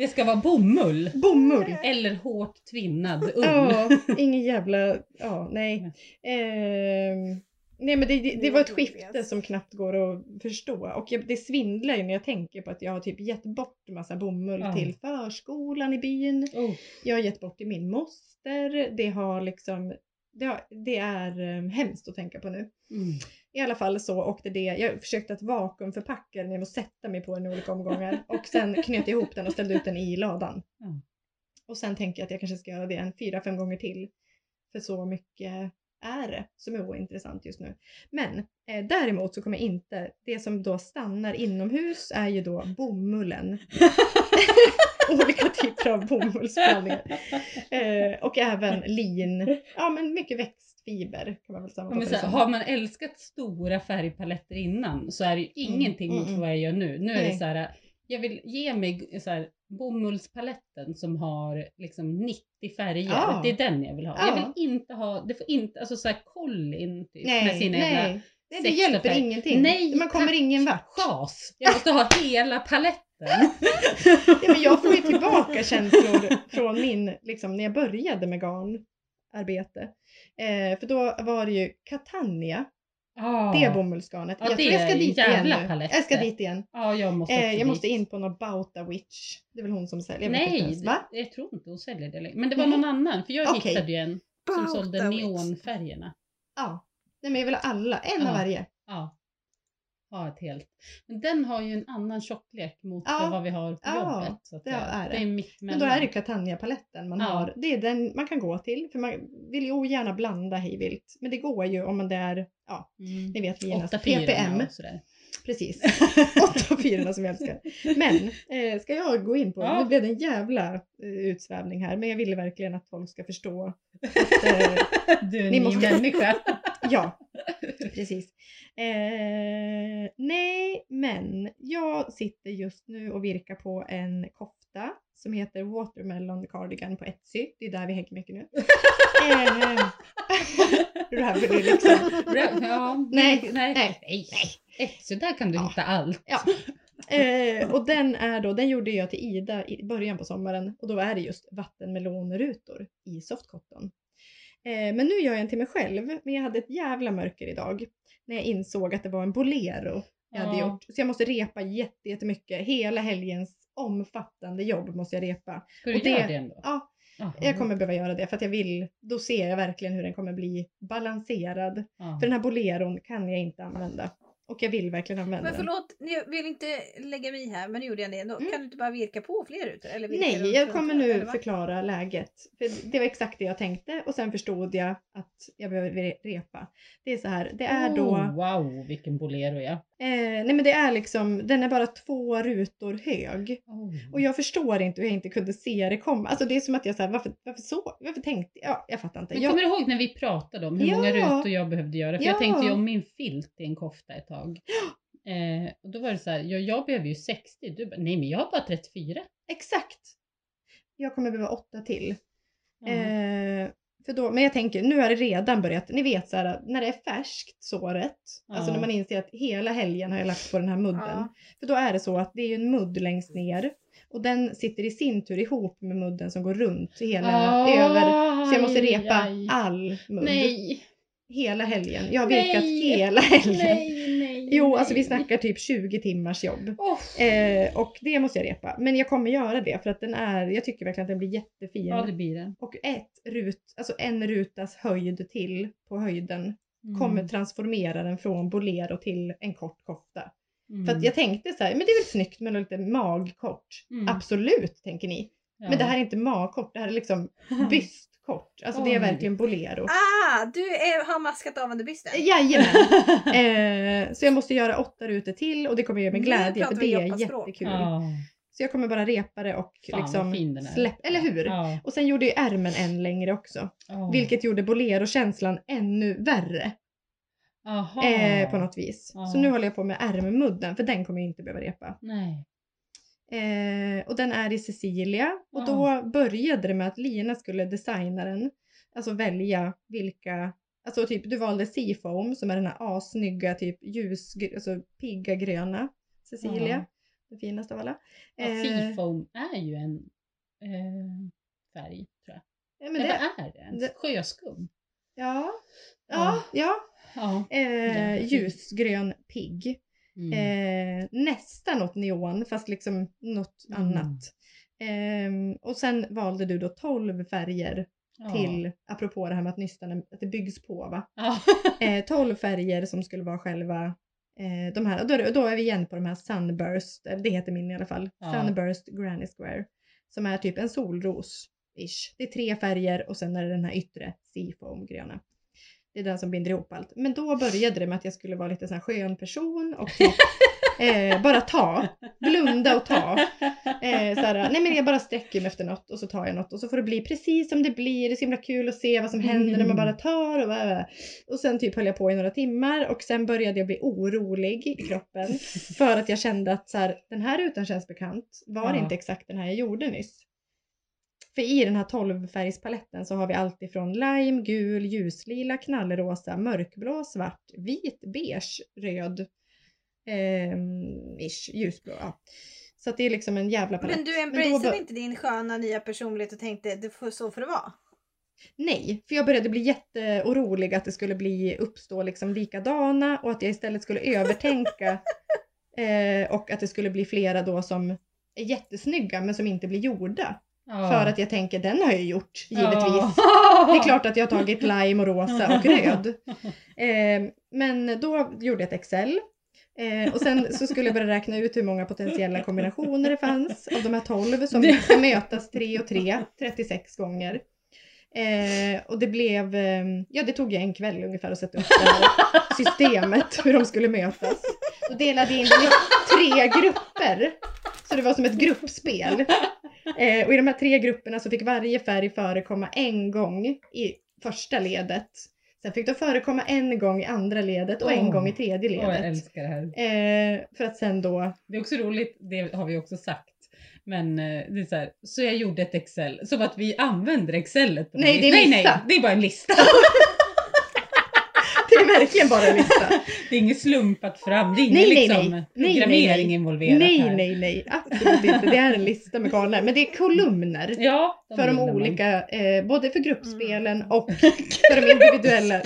det ska vara bomull bomull! eller hårt tvinnad ull. Ja, *laughs* ingen jävla... Ja, nej. Ehm, nej men det, det, det var ett skifte som knappt går att förstå. Och jag, det svindlar ju när jag tänker på att jag har typ gett bort massa bomull Ja. till förskolan i byn. Oh. Jag har gett bort till min moster. Det har liksom... Det, har, det är um, hemskt att tänka på nu. Mm. I alla fall så åkte det, jag försökte att vakuumförpacka den genom att sätta mig på den i olika omgångar och sen knöt jag ihop den och ställde ut den i ladan. Ja. Och sen tänker jag att jag kanske ska göra det en fyra, fem gånger till. För så mycket är det som är ointressant just nu. Men eh, däremot så kommer jag inte, det som då stannar inomhus är ju då bomullen. *laughs* Olika typer av bomullsblandningar. Eh, och även lin, ja men mycket växtfiber kan man väl sammanfatta det som. har man älskat stora färgpaletter innan så är det ju ingenting mm, mot mm. vad jag gör nu. Nu är det Nej. så här, jag vill ge mig så här, bomullspaletten som har liksom 90 färger. Ja. Det är den jag vill ha. Ja. Jag vill inte ha, det får inte, alltså så här Colin typ med Nej, sina jävla nej. Det, hjälper färger. ingenting. Nej, Man kommer ingen vart. chas. Jag måste ha hela paletten. *laughs* Ja, men jag får ju tillbaka känslor från min, liksom när jag började med garnarbete. Eh, för då var det ju Catania, Ah. det bomullsgarnet. Ja, jag det tror jag ska dit igen nu. paletter. Jag ska dit igen. Ja, jag måste Eh, jag måste in på någon Bauta Witch. Det är väl hon som säljer? Jag vet inte Nej, ens. Va? det, jag tror inte hon säljer det längre. Men det var någon annan, för jag Okej. hittade ju en som Bauta sålde Witch. Ja. neonfärgerna. Nej men jag vill ha alla, en av Ja. varje. Ja. Ha ett helt. Men den har ju en annan tjocklek mot Ja. vad vi har på Ja, jobbet. Så det är det. det är mitt Men då är det Catania-paletten man Ja. har. Det är den man kan gå till. För man vill ju ogärna blanda hej vilt. Men det går ju om man det är, ja, mm. ni vet Linas ppm. och sådär. Precis. *laughs* Åtta fyrorna som jag älskar. Men eh, ska jag gå in på, Ja. nu blev det en jävla eh, utsvävning här, men jag ville verkligen att folk ska förstå att, eh, *laughs* Du är Ni måste- människa. *laughs* ja, *laughs* precis. Eh, nej, men jag sitter just nu och virkar på en kofta som heter Watermelon Cardigan på Etsy. Det är där vi hänger mycket nu. eh, *laughs* Ravelry *laughs* liksom. ja, Nej, nej, nej. nej. Så där kan du Ja. hitta allt. Ja. Eh, och den är då, den gjorde jag till Ida i början på sommaren och då är det just vattenmelonrutor i softcotton. Eh, men nu gör jag en till mig själv, men jag hade ett jävla mörker idag när jag insåg att det var en bolero jag hade gjort. Så jag måste repa jätte- jättemycket. Hela helgens omfattande jobb måste jag repa. Ska du Och det- göra det ändå? Ja, Jaha. jag kommer behöva göra det för att jag vill, då ser jag verkligen hur den kommer bli balanserad. Ja. För den här boleron kan jag inte använda. Och jag vill verkligen använda Men den. förlåt, jag vill inte lägga mig i här, men nu gjorde jag det. Då Mm. Kan du inte bara virka på fler rutor? Eller Nej, jag kommer nu eller förklara läget. För det var exakt det jag tänkte och sen förstod jag att jag behöver re- repa. Det är så här, det är då, Oh, wow, vilken bolero ja. Eh, nej men det är liksom, den är bara två rutor hög. Oh. Och jag förstår inte hur jag inte kunde se det komma. Alltså det är som att jag såhär, varför, varför så? Varför tänkte jag? Ja, jag fattar inte. Men Jag, kommer du ihåg när vi pratade om hur Ja. många rutor jag behövde göra? För jag Ja. tänkte ju om min filt i en kofta ett tag. *gasps* Eh, och då var det så här, ja, jag behöver ju 60. Du nej men jag har bara 34. exakt. Jag kommer behöva åtta till. Ja. Eh, för då, men jag tänker, nu har det redan börjat, ni vet så här, när det är färskt såret, alltså Ja. när man inser att hela helgen har jag lagt på den här mudden. Ja. För då är det så att det är en mudd längst ner och den sitter i sin tur ihop med mudden som går runt hela Aj, över. Så jag måste repa aj. all mudd. Nej, Hela helgen. Jag har virkat hela helgen. nej. Jo, alltså vi snackar typ 20 timmars jobb. Oh. Eh, och det måste jag repa. Men jag kommer göra det för att den är, jag tycker verkligen att den blir jättefin. Ja, det blir det. Och ett rut, alltså en rutas höjd till på höjden Mm. kommer transformera den från bolero till en kort kofta. Mm. För att jag tänkte så här, men det är väl snyggt med lite magkort. Mm. Absolut, tänker ni. Ja. Men det här är inte magkort, det här är liksom *laughs* bystkort. Alltså det är verkligen bolero. Ah, du är, har maskat av under bysten? Jajamän! *laughs* eh, så jag måste göra åtta rutor till och det kommer jag göra med Nu glädje pratar för vi det är jättekul. Ja. Så jag kommer bara repa det och Fan, liksom vad fin den är. släpp, eller hur? Ja. Och sen gjorde jag ärmen än längre också. Ja. Vilket gjorde bolero-känslan ännu värre Aha. eh, på något vis. Ja. Så nu håller jag på med ärmmudden för den kommer jag inte behöva repa. Nej. Eh, och den är i Cecilia och Ja. då började det med att Lina skulle designa den. Alltså välja vilka, alltså typ du valde Seafoam som är den här assnygga typ ljus, alltså pigga gröna Cecilia. Ja. Den finaste av alla. Ja, Eh, Seafoam är ju en eh, färg tror jag. ja, men Eller det, är det ens? Sjöskum? ja, ja, ja. Ja. Eh, Ja. ljusgrön pigg. Mm. Eh, nästan åt neon fast liksom något Mm. annat. Ehm, och sen valde du då 12 färger Ja. till, apropå det här med att nystan att det byggs på va. Ja. *laughs* Eh, 12 färger som skulle vara själva eh, de här, och då, då är vi igen på de här Sunburst, eller det heter min i alla fall, Ja. Sunburst Granny Square. Som är typ en solros-ish. Det är tre färger och sen är det den här yttre Seafoam gröna. Det är den som binder ihop allt. Men då började det med att jag skulle vara lite sån här skön person och typ *laughs* eh, bara ta, blunda och ta. Eh, såhär, nej men jag bara sträcker mig efter något och så tar jag något och så får det bli precis som det blir. Det är så himla kul att se vad som händer när man bara tar och bara, Och sen typ höll jag på i några timmar och sen började jag bli orolig i kroppen. *laughs* För att jag kände att så den här rutan känns bekant. Var Ja. inte exakt den här jag gjorde nyss? För i den här 12-färgspaletten så har vi allt ifrån lime, gul, ljuslila, knallrosa, mörkblå, svart, vit, beige, röd, ehm, ish, ljusblå. Ja. Så det är liksom en jävla palett. Men du embraceade inte din sköna nya personlighet och tänkte det får, så får det vara? Nej, för jag började bli jätteorolig att det skulle bli uppstå liksom likadana och att jag istället skulle *laughs* övertänka eh, och att det skulle bli flera då som är jättesnygga men som inte blir gjorda. Ja. För att jag tänker den har jag gjort givetvis. Ja. Det är klart att jag har tagit lime och rosa och röd. Eh, men då gjorde jag ett Excel. Eh, och sen så skulle jag börja räkna ut hur många potentiella kombinationer det fanns av de här 12 som ska mötas 3 och 3, 36 gånger. Eh, och det blev, eh, ja det tog ju en kväll ungefär att sätta upp det här systemet, hur de skulle mötas. Då delade jag in det i tre grupper. Så det var som ett gruppspel. Eh, och i de här tre grupperna så fick varje färg förekomma en gång i första ledet. Sen fick de förekomma en gång i andra ledet och en Åh. gång i tredje Åh, jag ledet. älskar det här. Eh, för att sen då, Det är också roligt, det har vi också sagt. Men eh, det är så här, så jag gjorde ett Excel, som att vi använder Excelet. på Nej, det är en nej, lista. nej, det är bara en lista. *laughs* det är verkligen bara en lista. *laughs* Det är inget slumpat fram, det är ingen Nej, nej, liksom nej. Nej, programmering nej, nej. involverat Nej, här. nej, nej, absolut inte. Det är en lista med galna, men det är kolumner. *laughs* Ja, För de gillar man. olika, eh, både för gruppspelen Mm. och *laughs* för de individuella.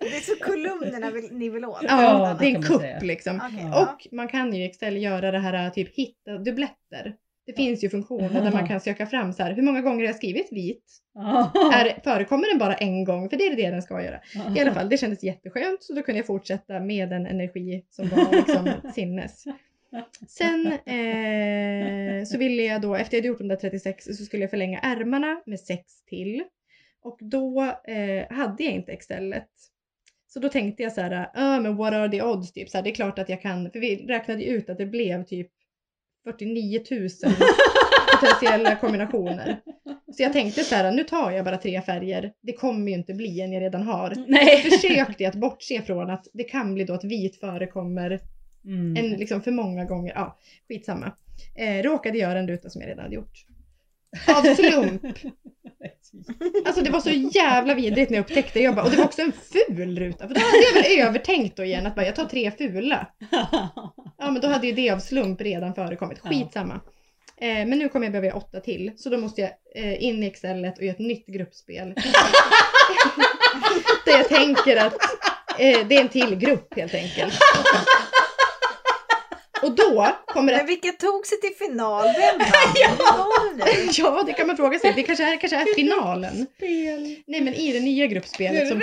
Det är så kolumnerna vill, ni vill åt. Ja, det är en kupp liksom. Okej, Ja. ja. Och man kan ju i Excel göra det här typ hitta dubbletter. Det finns ju funktioner där man kan söka fram så här, hur många gånger har jag skrivit vit? Ja. Är, förekommer den bara en gång? För det är det den ska göra. I alla fall, det kändes jätteskönt så då kunde jag fortsätta med den energi som var liksom *laughs* sinnes. Sen eh, så ville jag då, efter jag hade gjort de där 36 så skulle jag förlänga ärmarna med 6 till. Och då eh, hade jag inte Excelet. Så då tänkte jag så här, uh, men what are the odds? Typ så här, det är klart att jag kan, för vi räknade ju ut att det blev typ 49 000 potentiella kombinationer. Så jag tänkte så här, nu tar jag bara tre färger. Det kommer ju inte bli en jag redan har. Nej. Försökte att bortse från att det kan bli då att vit förekommer Mm. en, liksom för många gånger. Ja, skitsamma. Eh, råkade göra en ruta som jag redan hade gjort. Av slump. *laughs* Alltså det var så jävla vidrigt när jag upptäckte det. Jag bara, och det var också en ful ruta. För då hade jag väl övertänkt då igen att bara, jag tar tre fula. Ja men då hade ju det av slump redan förekommit. Skitsamma. Eh, men nu kommer jag behöva göra åtta till. Så då måste jag eh, in i Excelet och göra ett nytt gruppspel. *laughs* Där jag tänker att eh, det är en till grupp helt enkelt. Och då kommer det Men vilka tog sig till final? Vem vann? *laughs* Nu? Ja, det kan man fråga sig. Det kanske är, kanske är finalen. Nej, men i det nya gruppspelet som *laughs*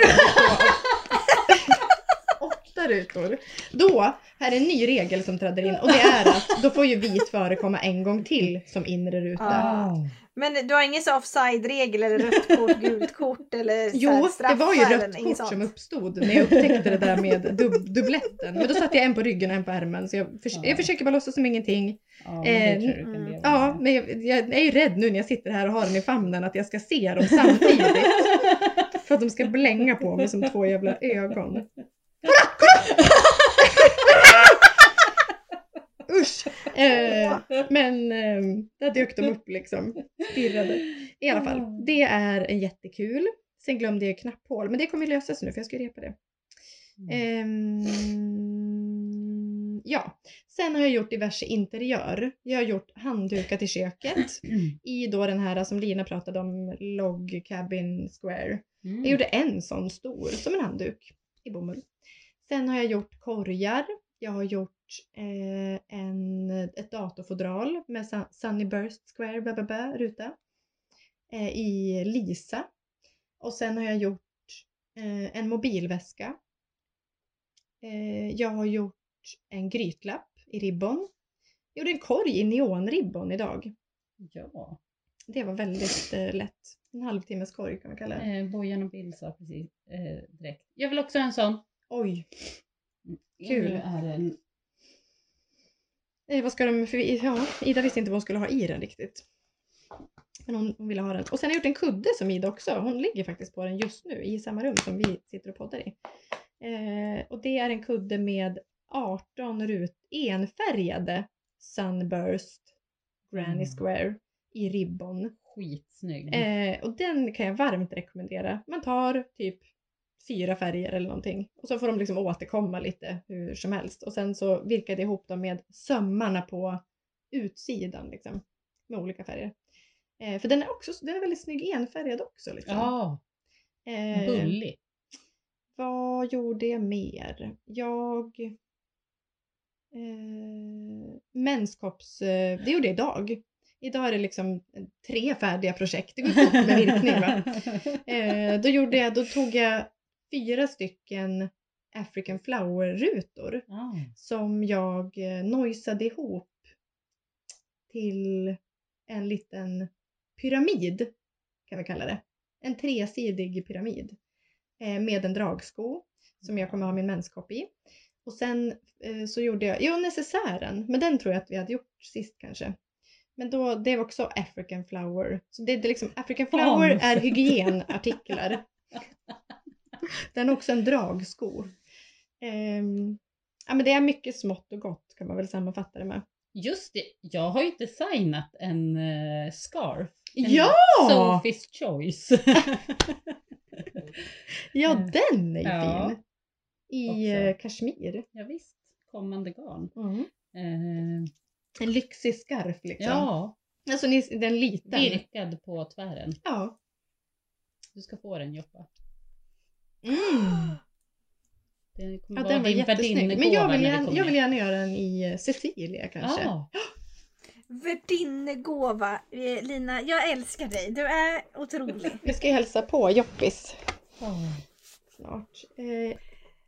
åtta rutor. Då är det en ny regel som träder in och det är att då får ju vit förekomma en gång till som inre ruta. Ah. Men du har ingen så offside-regel eller rött kort, gult kort eller här Jo, det var ju straffar rött kort sånt? som uppstod när jag upptäckte det där med dub dubbletten. Men då satte jag en på ryggen och en på ärmen. Så jag, förs- Ja. jag försöker bara låtsas som ingenting. Ja, men Eh, mm. Ja, men jag, jag är ju rädd nu när jag sitter här och har den i famnen att jag ska se dem samtidigt. *laughs* För att de ska blänga på mig som två jävla ögon. *laughs* Usch! Eh, men eh, där dök de upp liksom. Stirrade. I alla fall, det är jättekul. Sen glömde jag knapphål, men det kommer lösa sig nu för jag ska repa det. Ehm, ja, sen har jag gjort diverse interiör. Jag har gjort handdukar till köket *clears throat* i då den här som Lina pratade om, Log Cabin Square. Mm. Jag gjorde en sån stor, som en handduk i bomull. Sen har jag gjort korgar. Jag har gjort eh, en, ett datorfodral med Sun- Sunny Burst Square blah, ruta eh, i lisa. Och sen har jag gjort eh, en mobilväska. Eh, jag har gjort en grytlapp i ribbon. Jag gjorde en korg i neonribbon idag. Ja, Det var väldigt eh, lätt. En halvtimmes korg kan man kalla det. eh, Bojan och Bill sa precis eh, direkt. Jag vill också ha en sån. Oj! Kul. Nu är den Eh, vad ska de, för, ja, Ida visste inte vad hon skulle ha i den riktigt. Men hon, hon ville ha den. Och sen har jag gjort en kudde som Ida också. Hon ligger faktiskt på den just nu i samma rum som vi sitter och poddar i. Eh, och det är en kudde med 18 rut, enfärgade Sunburst Granny Mm. Square i ribbon. skitsnygg. Eh, och den kan jag varmt rekommendera. Man tar typ fyra färger eller någonting och så får de liksom återkomma lite hur som helst. Och sen så virkar det ihop dem med sömmarna på utsidan liksom. Med olika färger. Eh, för den är också den är väldigt snygg enfärgad också. Liksom. Ja, eh, bullig. vad gjorde jag mer? Jag... Eh, menskopps... Eh, det gjorde jag idag. Idag är det liksom tre färdiga projekt. Det går fort med virkning va? *laughs* Eh, då, gjorde jag, då tog jag fyra stycken African flower-rutor Ja. som jag eh, nojsade ihop till en liten pyramid kan vi kalla det. En tresidig pyramid eh, med en dragsko som jag kommer ha min menskopp i. Och sen eh, så gjorde jag, jo necessären, men den tror jag att vi hade gjort sist kanske. Men då, det var också African flower. Så det, det är liksom, African flower Fan. är hygienartiklar. *laughs* *laughs* Den är också en dragsko. Ehm, ja men det är mycket smått och gott kan man väl sammanfatta det med. Just det, jag har ju designat en uh, scarf. En Ja! Sophie's choice. *laughs* Ja Eh, den är ju ja, fin! I eh, kashmir. ja, visst, kommande garn. Mm. Eh, En lyxig scarf liksom. ja, Alltså den liten. virkad på tvären. Ja. Du ska få den Joppa. Mm. Det kommer ja vara den var din värdinnegåva Men jag vill, gärna, jag vill gärna göra den i eh, Cecilia kanske. Ja, Värdinnegåva. Eh, Lina, jag älskar dig. Du är otrolig. Vi ska ju hälsa på Joppis Ja. snart. Eh,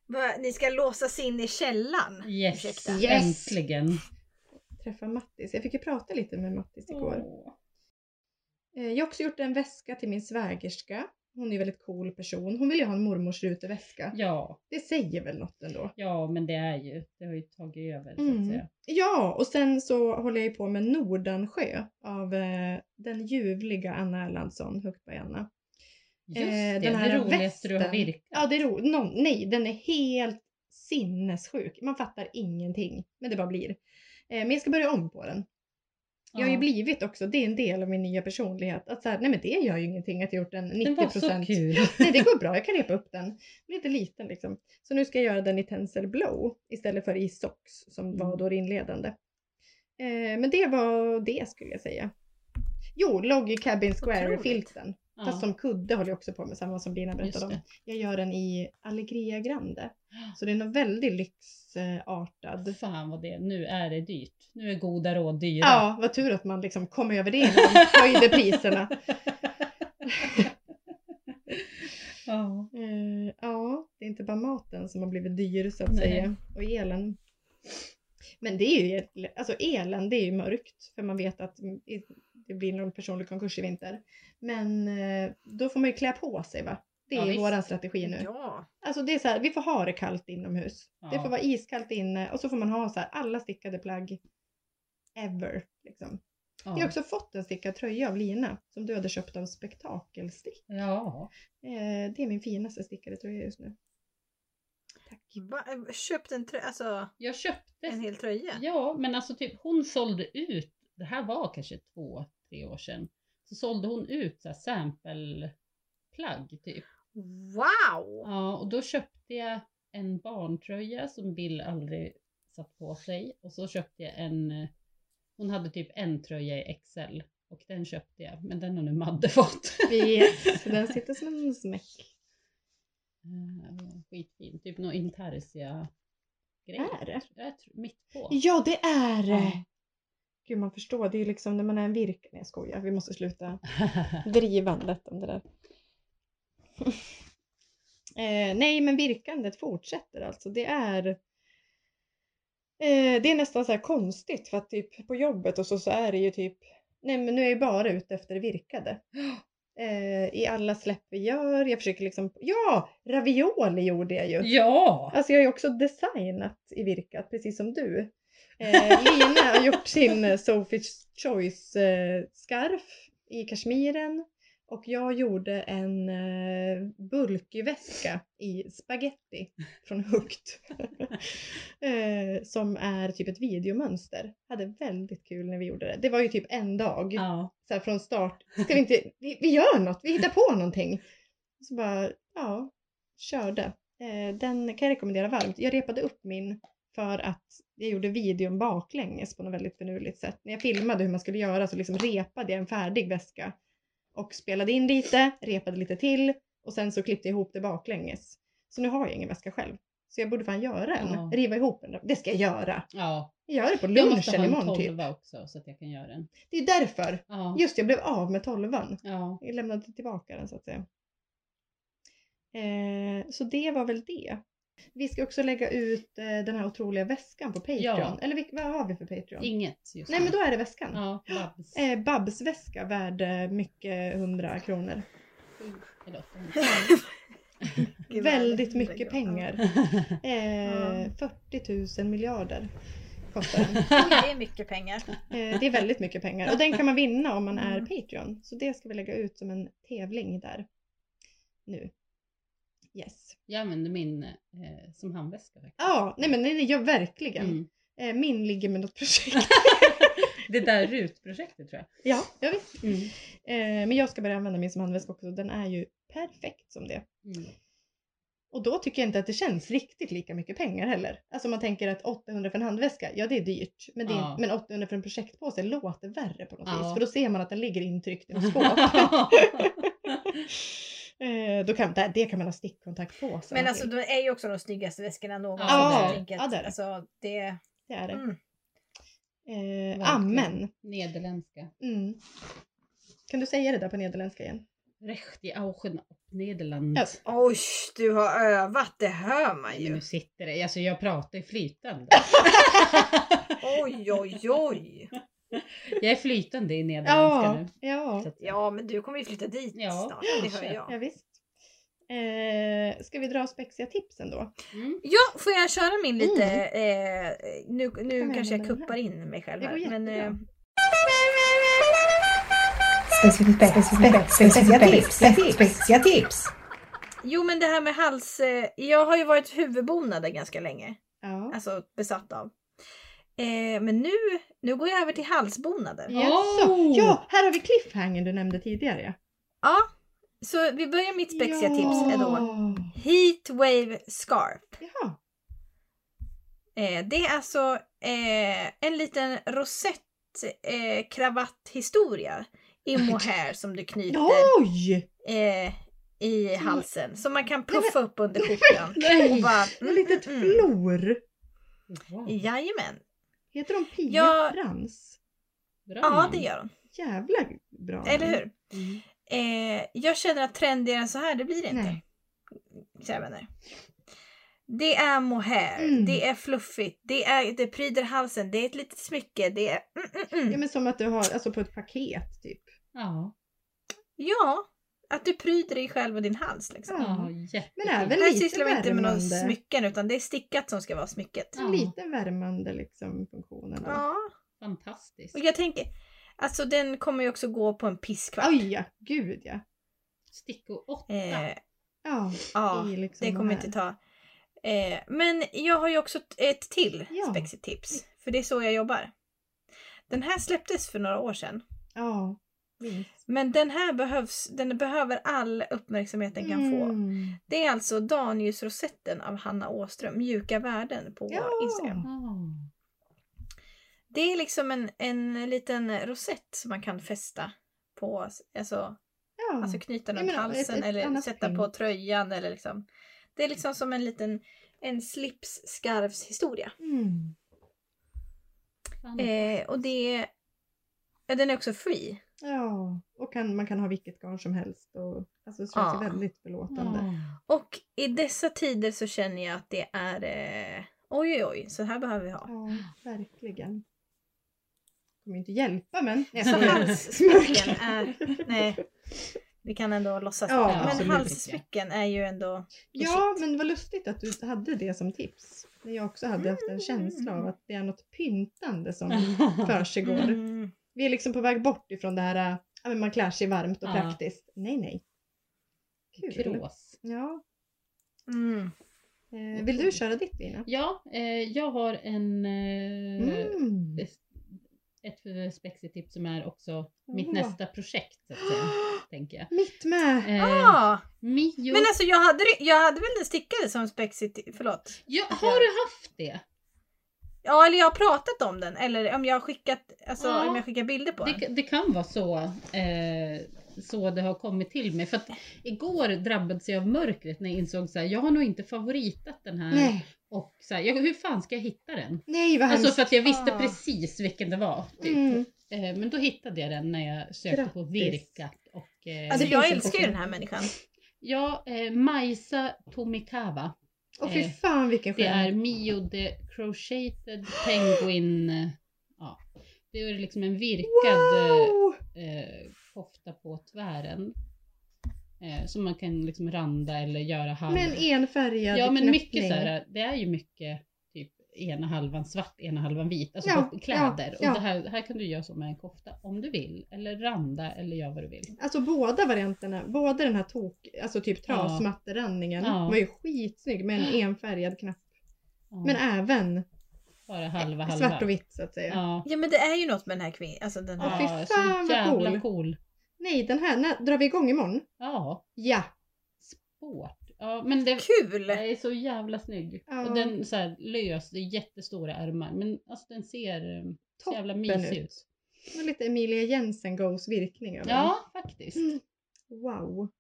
Va, Ni ska låsas in i källaren. Yes, Ursäkta. Yes. äntligen. träffa Mattis. Jag fick ju prata lite med Mattis igår. Eh, jag har också gjort en väska till min svägerska. Hon är en väldigt cool person. Hon vill ju ha en mormors ruteväska. Ja, Det säger väl något ändå. ja, men det är ju, det har ju tagit över så Mm. att säga. Ja, och sen så håller jag ju på med Nordansjö av eh, den ljuvliga Anna Erlandsson, högt by Anna. Just Eh, det, den här det roligaste du har virkat. Ja, det är roligt. Någon, nej, den är helt sinnessjuk. Man fattar ingenting, men det bara blir. Eh, men jag ska börja om på den. Jag har ju blivit också, det är en del av min nya personlighet, att så här, nej men det gör ju ingenting att jag gjort den 90 Den var så kul. *laughs* Nej det går bra, jag kan repa upp den. Den är lite liten liksom. Så nu ska jag göra den i Tencel Blow istället för i Socks som Mm. var då det inledande. Eh, men det var det skulle jag säga. Jo, Log Cabin. Square-filten. Ja. Fast som kudde håller jag också på med, samma som Lina berättade om. Jag gör den i Allegria Grande. Så det är väldigt lyxartad. Fan vad det Nu är det dyrt. Nu är goda råd dyra. Ja, vad tur att man liksom kom över det när de *laughs* höjde priserna. *laughs* ja. Eh, ja, det är inte bara maten som har blivit dyr så att Nej. säga. Och elen. Men det är ju, alltså elen det är ju mörkt för man vet att det blir någon personlig konkurs i vinter. Men eh, då får man ju klä på sig va. Det Ja, är visst. våran strategi nu. Ja. Alltså det är så här, vi får ha det kallt inomhus. Det Ja. får vara iskallt inne och så får man ha så här alla stickade plagg ever. Liksom. Jag har Ja. också fått en stickad tröja av Lina som du hade köpt av Spektakelstick. ja. Eh, det är min finaste stickade tröja just nu. Tack. Va? Köpt en tröja, alltså Jag köpte. en hel tröja? Ja, men alltså typ hon sålde ut. Det här var kanske två, tre år sedan. Så sålde hon ut så här sampleplagg typ. Wow! Ja, och då köpte jag en barntröja som Bill aldrig satt på sig. Och så köpte jag en, hon hade typ en tröja i XL. Och den köpte jag, men den har nu Madde *laughs* fått. Yes, den sitter som en smäck. Eh, Skitfin, typ någon intarsia grej. Är det? Mitt på. Ja, det är det! Ja. Gud, man förstår. Det är ju liksom när man är en virk... Nej, jag skojar. Vi måste sluta *laughs* drivandet om det där. *laughs* eh, nej, men virkandet fortsätter alltså. Det är... Eh, det är nästan så här konstigt för att typ på jobbet och så, så är det ju typ... Nej, men nu är jag bara ute efter det virkade. *gasps* Eh, I alla släpp vi gör. Jag försöker liksom... Ja! Ravioli gjorde jag ju. ja! Alltså jag har ju också designat i virkat, precis som du. Eh, Lina har gjort sin eh, Sophie's Choice eh, i kashmiren. Och jag gjorde en eh, bulkväska i spaghetti från Hukt. *laughs* eh, som är typ ett videomönster. Hade väldigt kul när vi gjorde det. Det var ju typ en dag Ja. så från start. Ska vi inte, vi, vi gör något, vi hittar på någonting. Så bara, ja, körde. Eh, den kan jag rekommendera varmt. Jag repade upp min för att jag gjorde videon baklänges på något väldigt finurligt sätt. När jag filmade hur man skulle göra så liksom repade jag en färdig väska och spelade in lite, repade lite till och sen så klippte jag ihop det baklänges. Så nu har jag ingen väska själv. Så jag borde fan göra en, Ja. riva ihop en. Det ska jag göra. ja. Jag gör det på Jag måste lunchen ha en imorgon typ. tolva också så att jag kan göra den. Det är därför. Ja. Just jag blev av med tolvan. ja. Jag lämnade tillbaka den så att säga. Eh, så det var väl det. Vi ska också lägga ut eh, den här otroliga väskan på Patreon. Ja. Eller vilk- vad har vi för Patreon? Inget just Nej nu. men då är det väskan. Ja, Babs. Eh, Babs väska värd eh, mycket hundra kronor. Eller åtta. Gud, Väldigt mycket pengar. Eh, 40 000 miljarder kostar den. *laughs* Det är mycket pengar. Eh, det är väldigt mycket pengar. Och den kan man vinna om man är Mm. Patreon. Så det ska vi lägga ut som en tävling där. Nu. Yes. Jag använder min eh, som handväska faktiskt. Ja, nej men nej, ja, verkligen. Mm. Eh, min ligger med något projekt. *laughs* Det där RUT-projektet tror jag. ja, jag vet. Mm. Eh, men jag ska börja använda min som handväska också. Den är ju perfekt som det. Mm. Och då tycker jag inte att det känns riktigt lika mycket pengar heller. Alltså man tänker att 800 för en handväska, ja det är dyrt. Men, det är, Ja. men 800 för en projektpåse låter värre på något Ja. vis. För då ser man att den ligger intryckt i något *laughs* skåp. *laughs* eh, då kan, det, det kan man ha stickkontakt på. så Men alltså de är ju också de snyggaste väskorna någonsin. Ja, jag ja, det är det. Alltså, det... det är det. Mm. Eh, amen. Nederländska. Mm. Kan du säga det där på nederländska igen? Recht i Augen Nederland. Ja. Oj, du har övat, det hör man Nej, men ju. nu sitter det. Alltså jag pratar ju flytande. *laughs* Oj, oj, oj. Jag är flytande i nederländska Ja, nu. ja. Att, Ja, men du kommer ju flytta dit Ja, snart. Det hör jag. ja visst. Eh, ska vi dra spexiga tipsen då? mm. Ja, får jag köra min lite? Eh, nu nu vi kanske jag kuppar in mig själv här. Men, eh, tips, jo, men det här med hals. Eh, jag har ju varit huvudbonader ganska länge. Ja. Alltså besatt av. Eh, men nu, nu går jag över till halsbonader. Jaså? Oh! Ja, här har vi cliffhangern du nämnde tidigare. Ja, så vi börjar mitt spexiga ja. tips är då Heatwave Scarf. Jaha. Eh, det är alltså eh, en liten rosett eh, kravatthistoria i mohair som du knyter Oj! eh, i halsen. Som man kan puffa upp under skjortan. Och Nej! bara, Ett mm, litet mm, flor. Wow. Jajamän. Heter de Pia Ja. Frans? Bra Ja, det gör de. Jävla bra. Eller hur? Mm. Eh, jag känner att trendigare än så här, det blir det inte. Nej. Kära vänner. Det är mohair, Mm. det är fluffigt, det, är, det pryder halsen, det är ett litet smycke, det är... Mm, mm, Ja mm. men som att du har, alltså på ett paket typ. Ja, Ja, att du pryder dig själv och din hals liksom. ja Ja. jättefint. Men även Här lite sysslar vi inte med några värmande. smycken utan det är stickat som ska vara smycket. Ja. Lite värmande liksom funktionen. Ja, Fantastiskt. och jag tänker, alltså den kommer ju också gå på en pisskvart. Oj ja, gud ja. Stickor 8. Eh, Ja, ja, liksom det de kommer här. inte ta. Eh, men jag har ju också ett till Ja. spexigt tips. För det är så jag jobbar. Den här släpptes för några år sedan. Ja, minst. Men den här behövs, den behöver all uppmärksamhet den kan få. Mm. Det är alltså Danius-rosetten av Hanna Åström, Mjuka värden på Ja. Instagram. Det är liksom en, en liten rosett som man kan fästa på, alltså, Ja. alltså knyta runt menar, halsen ett- ett eller sätta tänk. på tröjan eller liksom. Det är liksom som en liten en slipsskarvshistoria. Mm. Eh, och det är, ja, den är också free. Ja, och kan, man kan ha vilket garn som helst. Och, alltså det känns Ja. väldigt förlåtande. Ah. Och i dessa tider så känner jag att det är eh, oj oj oj, så här behöver vi ha. Ja, verkligen. Kommer ju inte hjälpa men... Halssmycken är, nej, vi kan ändå låtsas. Ja, men halssmycken är ju ändå Ja, men vad lustigt att du hade det som tips. När jag också hade haft en känsla av att det är något pyntande som *laughs* försiggår. Mm. Vi är liksom på väg bort ifrån det här, äh, ja, men man klär sig varmt och Ja. praktiskt. Nej, nej. Kul. Krås. Ja. Mm. Eh, vill du köra ditt Ina? Ja, eh, jag har en, eh, Mm. ett spexigt tips som är också mitt nästa projekt, så att säga, *gasps* tänker jag. Mitt med! Eh, Ah, Mio... men alltså jag hade, jag hade väl den stickade som spexigt, förlåt. ja, har du haft det? Ja, eller jag har pratat om den. Eller om jag har skickat, alltså, Ja. om jag skickar bilder på den. Det, det kan vara så, eh, så det har kommit till mig. För att igår drabbades jag av mörkret när jag insåg så här, jag har nog inte favoritat den här. Nej, Och så här, jag, hur fan ska jag hitta den? nej vad Alltså för att jag visste Ah. precis vilken det var. Typ. Mm. Eh, men då hittade jag den när jag sökte på Grattis. Virkat. Och, eh, Alltså det jag älskar ju den här människan. Ja, eh, Majsa Tomikawa. Åh fy eh, fan vilken Det är skön. Mio the Crocheted Penguin. eh, Ja, det är liksom en virkad Wow! eh, kofta på tvären. Eh, som man kan liksom randa eller göra halv. Men enfärgad ja men mycket knäppning. så här, det är ju mycket ena halvan svart, ena halvan vit. Alltså Ja, kläder. ja, ja. Och det här, här kan du göra så med en kofta om du vill. Eller randa eller gör vad du vill. Alltså båda varianterna, både den här tok, alltså typ Ja. trasmatteranningen Ja. var ju skitsnygg med en enfärgad knapp. Ja, Men även bara halva halva. svart och vitt så att säga. Ja. Ja men det är ju något med den här kvinnan. Alltså den Ja, här. fy Ja, fan, så jävla cool. cool. Nej, den här, när, drar vi igång imorgon? Ja, Ja! sport. Ja, men det, Kul! det är så jävla snygg. Ja. Och den så här lös, det är jättestora ärmar. Men alltså den ser eh, så jävla mysig ut. ut. Var lite Emilia Jensen Goes virkning över den. Ja, faktiskt. Mm. Wow. Eh,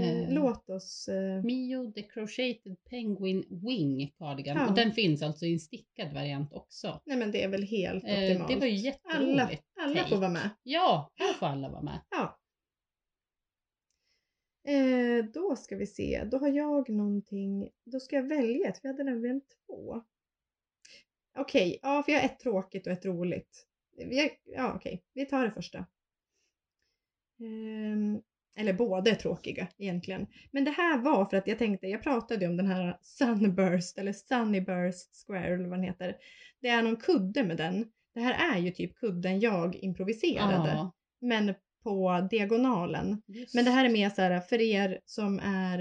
Eh. Låt oss... Eh, Mio the Crocheted Penguin Wing Cardigan. Ja. Och den finns alltså i en stickad variant också. nej men det är väl helt Eh, optimalt. det var ju alla jätteroligt. alla take. får vara med. Ja, här får alla vara med. Ja. Eh, då ska vi se, då har jag någonting, då ska jag välja ett, jag hade nämligen två. Okej, ja för jag har ett tråkigt och ett roligt. Vi ja okej, vi tar det första. Ehm, eller båda är tråkiga egentligen. Men det här var för att jag tänkte, jag pratade ju om den här Sunburst eller Sunnyburst Square eller vad den heter. Det är någon kudde med den. Det här är ju typ kudden jag improviserade. Ja, Men på diagonalen. just. Men det här är mer så här för er som är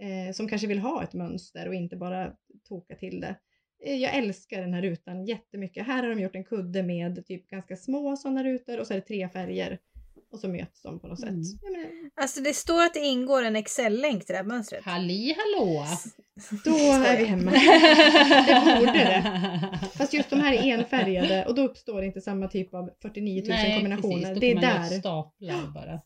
eh, som kanske vill ha ett mönster och inte bara toka till det. Eh, jag älskar den här rutan jättemycket. Här har de gjort en kudde med typ ganska små sådana rutor och så är det tre färger. Och så möts de på något Mm. sätt. Jag menar, Alltså det står att det ingår en Excel-länk till det här mönstret. Halli hallå! Då *laughs* är vi hemma. *laughs* Det borde det. Fast just de här är enfärgade och då uppstår inte samma typ av 49 000 Nej, kombinationer. precis. Då det är man där. staplar bara.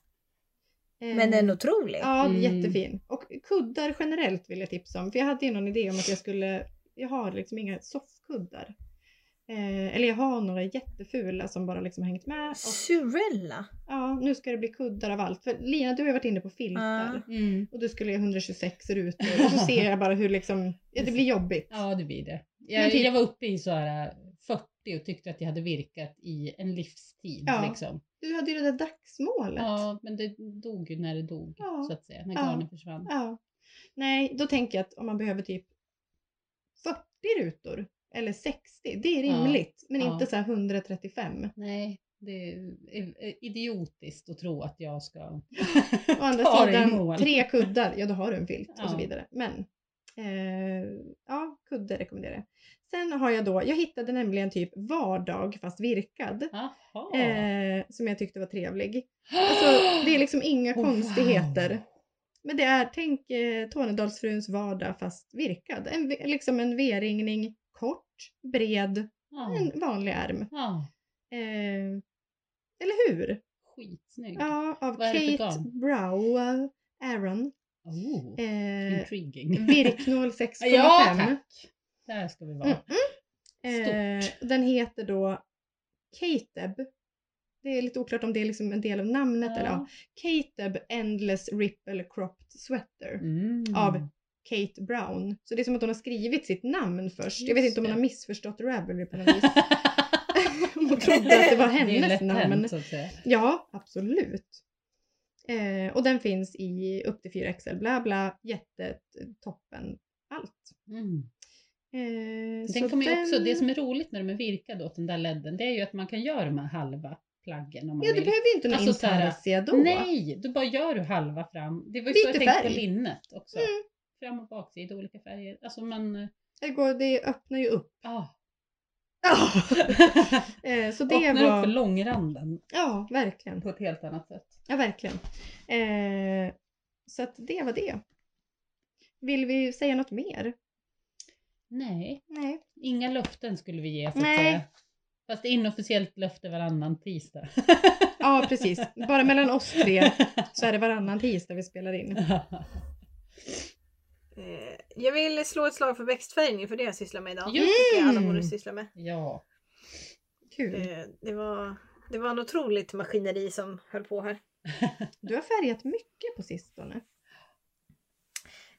Men den är otrolig. Ja, Mm. jättefin. Och kuddar generellt vill jag tipsa om. För jag hade ju någon idé om att jag skulle, jag har liksom inga soffkuddar. Eh, eller jag har några jättefula som bara liksom hängt med. Och, Surella. ja, nu ska det bli kuddar av allt. För Lina, du har ju varit inne på filtar. Ja. Mm. Och du skulle göra 126 rutor. Och så ser jag bara hur liksom, ja, det blir jobbigt. Ja, det blir det. Men Jag, typ- jag var uppe i så här 40 och tyckte att jag hade virkat i en livstid. Ja. Liksom. Du hade ju det där dagsmålet. Ja, men det dog ju när det dog, Ja. så att säga. När Ja. garnen försvann. Ja. Nej, då tänker jag att om man behöver typ 40 rutor eller 60, det är Ja. rimligt. Men Ja. inte så här 135. Nej, det är är idiotiskt att tro att jag ska... Å andra *laughs* sidan, tre kuddar, ja då har du en filt och så Ja. vidare. Men eh, ja, kudde rekommenderar jag. Sen har jag då, jag hittade nämligen typ vardag fast virkad. Eh, som jag tyckte var trevlig. Alltså *gasps* det är liksom inga Oh, konstigheter. wow. Men det är, tänk eh, Tornedalsfruns vardag fast virkad. En, liksom en V-ringning, kort, bred, Ja. en vanlig ärm. ja. Eh, eller hur? Skitsnygg. Ja, av Kate? Brow Aaron. Oh, Eh, intriguing. *laughs* virknål 6,5. ja, tack. Där ska vi vara. Mm, eh, den heter då Kateb. Det är lite oklart om det är liksom en del av namnet eller ja. Kateb Endless Ripple Cropped Sweater. Mm. av Kate Brown. Så det är som att hon har skrivit sitt namn först. jag vet Just inte om hon har missförstått Ravelry på något vis. *laughs* hon trodde att det var *laughs* det hennes lätt namn. hänt, så att säga. Ja, absolut. Eh, och den finns i upp till 4XL, bla bla, jättetoppen, allt. Mm. Eh, Den kommer ju också, den- det som är roligt när de är virkade åt den där ledden, det är ju att man kan göra de här halva plaggen om man Ja, du behöver ju inte någon Alltså, så här, intarsia då. Nej, då bara gör du halva fram. Det var ju så jag Byter tänkte på färg. linnet också. Mm. Fram och baksida, olika färger. Alltså man, eh, Det, går, det öppnar ju upp. Ja. *laughs* eh, så det Öppnar upp var... för långranden Ja, verkligen. på ett helt annat sätt. Ja, verkligen. Eh, så att det var det. Vill vi säga något mer? Nej, Nej. inga löften skulle vi ge så att Nej. säga. Fast inofficiellt löfte varannan tisdag. Ja, precis. Bara mellan oss tre så är det varannan tisdag vi spelar in. *laughs* Eh, Jag vill slå ett slag för växtfärgning för det jag sysslar med idag. Just Det tycker jag alla Mm. borde syssla med. ja. Kul. Eh, Det var, det var en otroligt maskineri som höll på här. *laughs* Du har färgat mycket på sistone.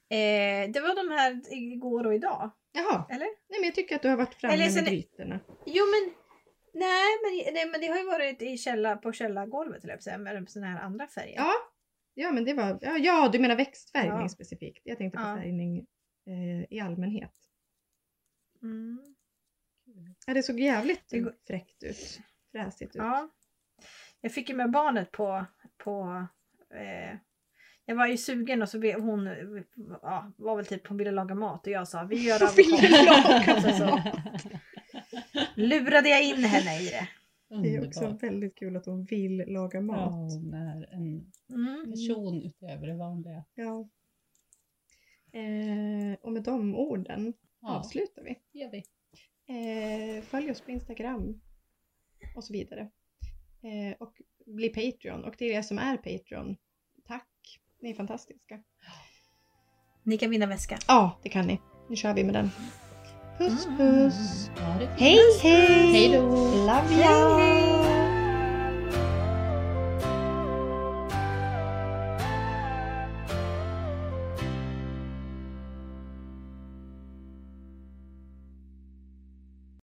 Eh, det var de här igår och idag. Jaha. Eller? Nej, men jag tycker att du har varit framme Eller med sen- grytorna. Jo men nej men, nej, men det har ju varit i källa, på källargolvet eller jag med såna här andra färger. Ja. Ja, men det var... Ja, ja du menar växtfärgning Ja. specifikt. Jag tänkte på Ja. färgning eh, i allmänhet. Mm. Ja, det såg jävligt Det går- fräckt ut. Fräsigt ut. ja. Jag fick ju med barnet på, på eh, jag var ju sugen och så vi- hon ja, var väl typ hon ville laga mat och jag sa vi gör *laughs* avokado. Och så, så lurade jag in henne i det. Det är också väldigt kul att hon vill laga Ja, mat. hon är en Mm. person utöver det vanliga. Ja. Eh, och med de orden Ja, avslutar vi. gör vi. Eh, följ oss på Instagram och så vidare. Eh, och bli Patreon. Och till er som är Patreon, tack. Ni är fantastiska. Ni kan vinna väska. Ja, det kan ni. Nu kör vi med den. Puss Mm. puss! Ja, fint. Hej hej! Hej då! Love hej!